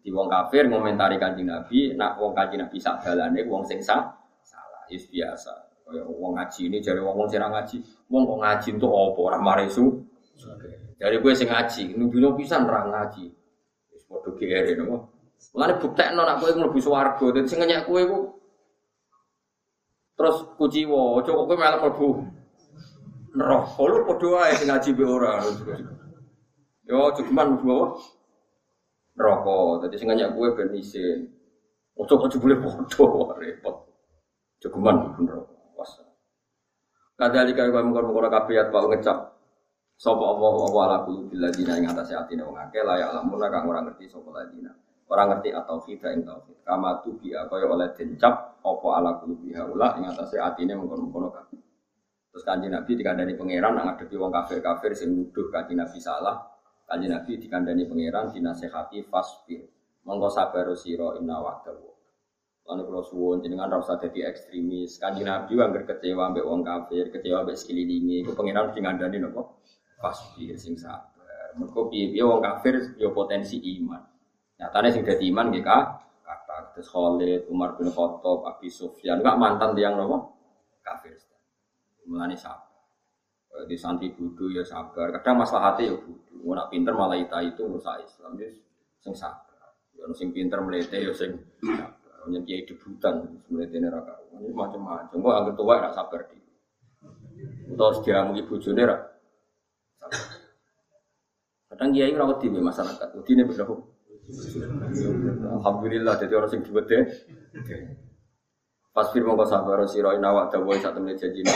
Jadi wong kafir ngomentari kanjeng Nabi, nak wong kanjeng Nabi sak dalane wong sing salah. Is biasa. Kaya wong ngaji ini jare wong wong sing ngaji, wong kok ngaji entuk apa ora maresu. Dari gue sing ngaji, nuduno pisan ra ngaji. Waduh kiri nopo. Mulane buktekno nak kowe mlebu swarga. Dadi sing ngenyek kowe iku terus kuciwa, aja kok kowe malah mlebu neraka. Lu padha wae sing ngaji be ora. Yo geman mlebu apa? Neraka. Dadi sing ngenyek kowe ben isin. Aja kok jebule padha repot. Aja geman mlebu neraka. Pas. Kadalika kaya mengkon-mengkon kabeh ya Pak ngecap Sopo Allah wa ala qulubil ladina ing atase atine wong akeh la ya'lamuna kang ora ngerti sapa ladina. Ora ngerti atau kita ing tauhid. Kama tu bi kaya oleh dencap apa ala qulubi haula ing atase atine mengkono-mengkono kabeh. Terus kanjeng Nabi dikandani pangeran nang ngadepi wong kafir-kafir sing nuduh kanjeng Nabi salah. Kanjeng Nabi dikandani pangeran dinasehati fasbir. Monggo sabar sira inna wa'dahu. Lalu kalau suwon jenengan rasa jadi ekstremis. Kanjeng Nabi wangger kecewa mbek wong kafir, kecewa mbek sekelilingi. Ku pangeran dikandani nopo? fasbir sing sabar. Mergo piye-piye wong kafir ya potensi iman. Nyatane sing dadi iman nggih kata terus Khalid, Umar bin Khattab, Abi Sufyan, enggak mantan tiang nopo kafir. Mulane sabar. Di santri budu ya sabar. Kadang masalah hati ya budu. Mau pinter malah ita itu rusak Islam. Ya sing sabar. Ya sing pinter melete ya sing sabar. Hanya kiai debutan sebenarnya ini raka. Ini macam-macam. Kok agak tua tidak sabar di. Terus dia mau ibu jone Kadang kiai rawat di masyarakat. Udah ini berapa? Alhamdulillah jadi orang sing dibete. Pas firman kau sabar siro inawak dawai satu menit janji.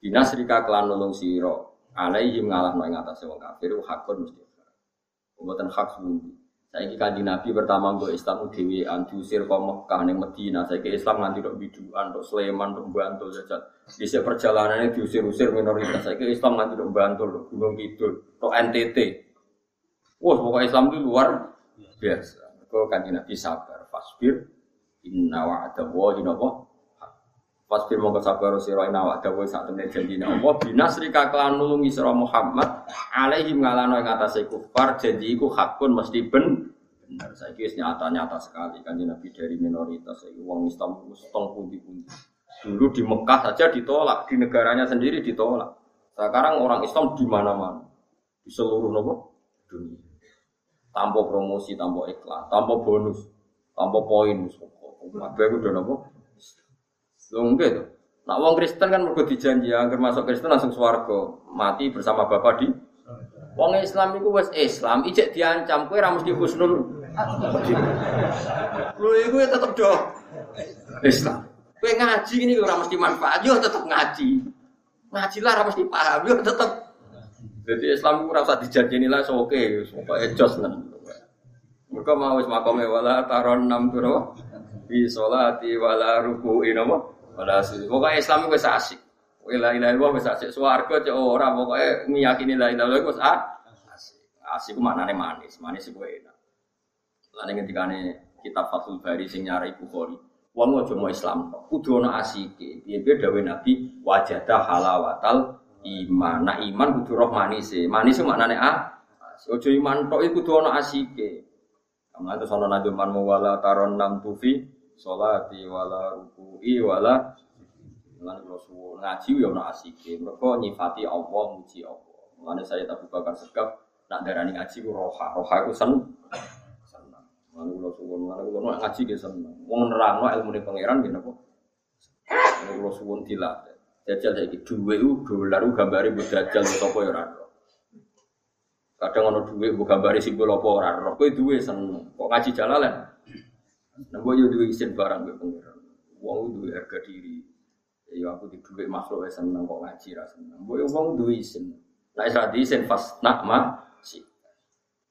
Dinasrika kelan nulung siro. Alaihim ngalah no ing atas wong kafir hakun mesti. Pembuatan hak. Saya ini kanji Nabi pertama gue Islam dewi diusir kau Mekah Medina. Saya ke Islam nanti dok biduan, dok Sleman, dok Bantul saja. Di perjalanan ini diusir-usir minoritas. Saya ke Islam nanti dok Bantul, dok Gunung Kidul, dok NTT. Wah, pokoknya Islam itu luar biasa. Kau kanji Nabi sabar, fasbir, inna wa'adallahi napa Fasbir mongko sabar sira inna wa'adallahi sak temne janjine Allah binasrika kelan nulungi sira Muhammad alaihi ngalano ing atase kufar janji iku hakun mesti ben. Bener saiki wis nyata-nyata sekali kanjeng Nabi dari minoritas saiki wong Islam wis tong pundi-pundi. Dulu di Mekah saja ditolak di negaranya sendiri ditolak. Sekarang orang Islam di mana-mana? Di seluruh nopo dunia. Tanpa promosi tanpa iklan tanpa bonus tanpa poin Kabeh udah enggak tuh. Nak wong Kristen kan mergo dijanji agar masuk Kristen langsung swarga, mati bersama Bapak di Wong Islam itu wes Islam, ijek diancam kowe ora mesti husnul. Lho iku ya tetep do Islam. Kowe ngaji ini ora mesti manfaat, yo tetep ngaji. Ngaji lah ora mesti paham, yo tetep. Jadi Islam itu rasa dijanjini lah, so oke, pokoke jos nang. Mereka mau wis makome wala taron enam turo bi sholati wala ruku'i napa wala. Pokoke Islam wis asik. La ilaha illallah wis asik. Swarga cek ora pokoke meyakini la ilaha illallah wis asik. Asik ku maknane manis, manis iku enak. Lan ngendikane kitab Fathul Bari sing nyari Bukhari. Wong aja mau Islam tok, kudu ana asike. Piye-piye dawuh Nabi wajada halawatal iman. Nah iman kudu roh manis e. Manis maknane ah. Ojo iman tok iku kudu ana asike. Kamu itu sono nabi man wala taron nam tufi sholati wala ruku'i wala Lan kula suwun ngaji ya ana asike. Mergo nyifati Allah, muji Allah. Mulane saya tak Bakar Segaf nak darani ngaji ku roha. Roha iku sen seneng. Mulane kula suwun, mulane kula ngaji ge seneng. Wong nerangno ilmune pangeran nggih napa? Mulane kula suwun dilatih. Jajal saiki dhuwit ku dolar ku gambare mbok jajal sapa ya ora. Kadang ono dhuwit mbok gambare simbol apa ora. Kowe duwe seneng. Kok ngaji jalalan? Nah, gue juga isin barang gue pengiran. Uang itu harga diri. Ya aku di duit makhluk ya seneng kok ngaji rasa seneng. Gue uang itu isin. Nah isra di isin pas nak ma si.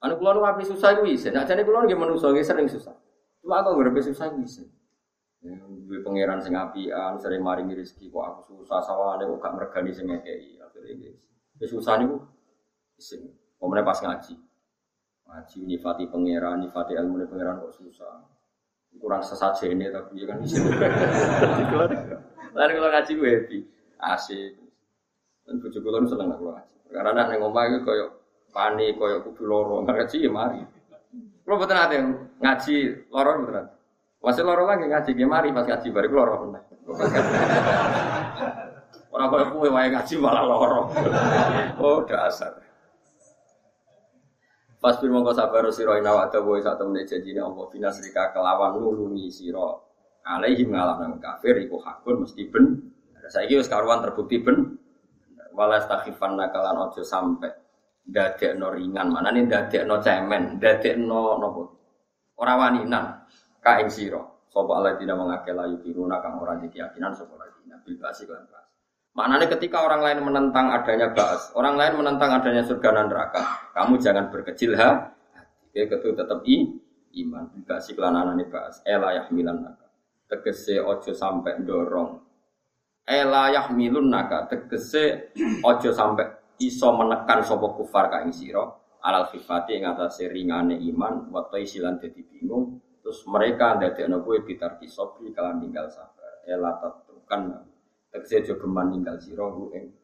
Anu kulo nu api susah itu isin. Nah jadi kulo nggak manusia sering susah. Cuma aku nggak susah itu isin. Gue pangeran sing apian sering maringi rezeki kok aku susah sawane kok gak mergani sing ngekei. Akhirnya guys. Susah nih isin. Kemudian pas ngaji. Ngaji nyifati pangeran, nyifati ilmu pangeran kok susah kurang sesajen ini tapi kan bisa. Lalu kalau ngaji gue happy, asik. Dan bujuk gue seneng kalau ngaji. Karena anak yang ngomong itu koyok panik, koyok kudu loro, ngaji ya mari. Kalau betul nanti ngaji loro betul Masih loro lagi ngaji ya mari pas ngaji baru loro benar. Orang koyok kue wae ngaji malah loro. Oh dasar. Pas bir mongko sabar sira ina wa dawa sak temene janjine Allah binasrika kelawan nulungi sira. Alaihim ngalam kafir iku hakun mesti ben. Saiki wis karuan terbukti ben. Walas takhifan nakalan ojo sampe dadekno ringan. Mana nih dadekno cemen dadekno nopo? Ora waninan ka ing sira. Sapa alladzina mangake layu kiruna kang ora keyakinan sapa alladzina? Bil basi lan Maknanya ketika orang lain menentang adanya baas, orang lain menentang adanya surga dan neraka, kamu jangan berkecil ha. Oke, ketu tetap i iman. Juga si kelananan baas. Ela yahmilan naka. Tegese ojo sampai dorong. Ela yahmilun naka. Tegese ojo sampai iso menekan sopo kufar kain siro. Alal khifati yang atas ringane iman. Watai silan jadi bingung. Terus mereka dari anak gue bitar kisobri kalian tinggal sabar. Ela tetapkan Tegese aja geman ninggal sira ing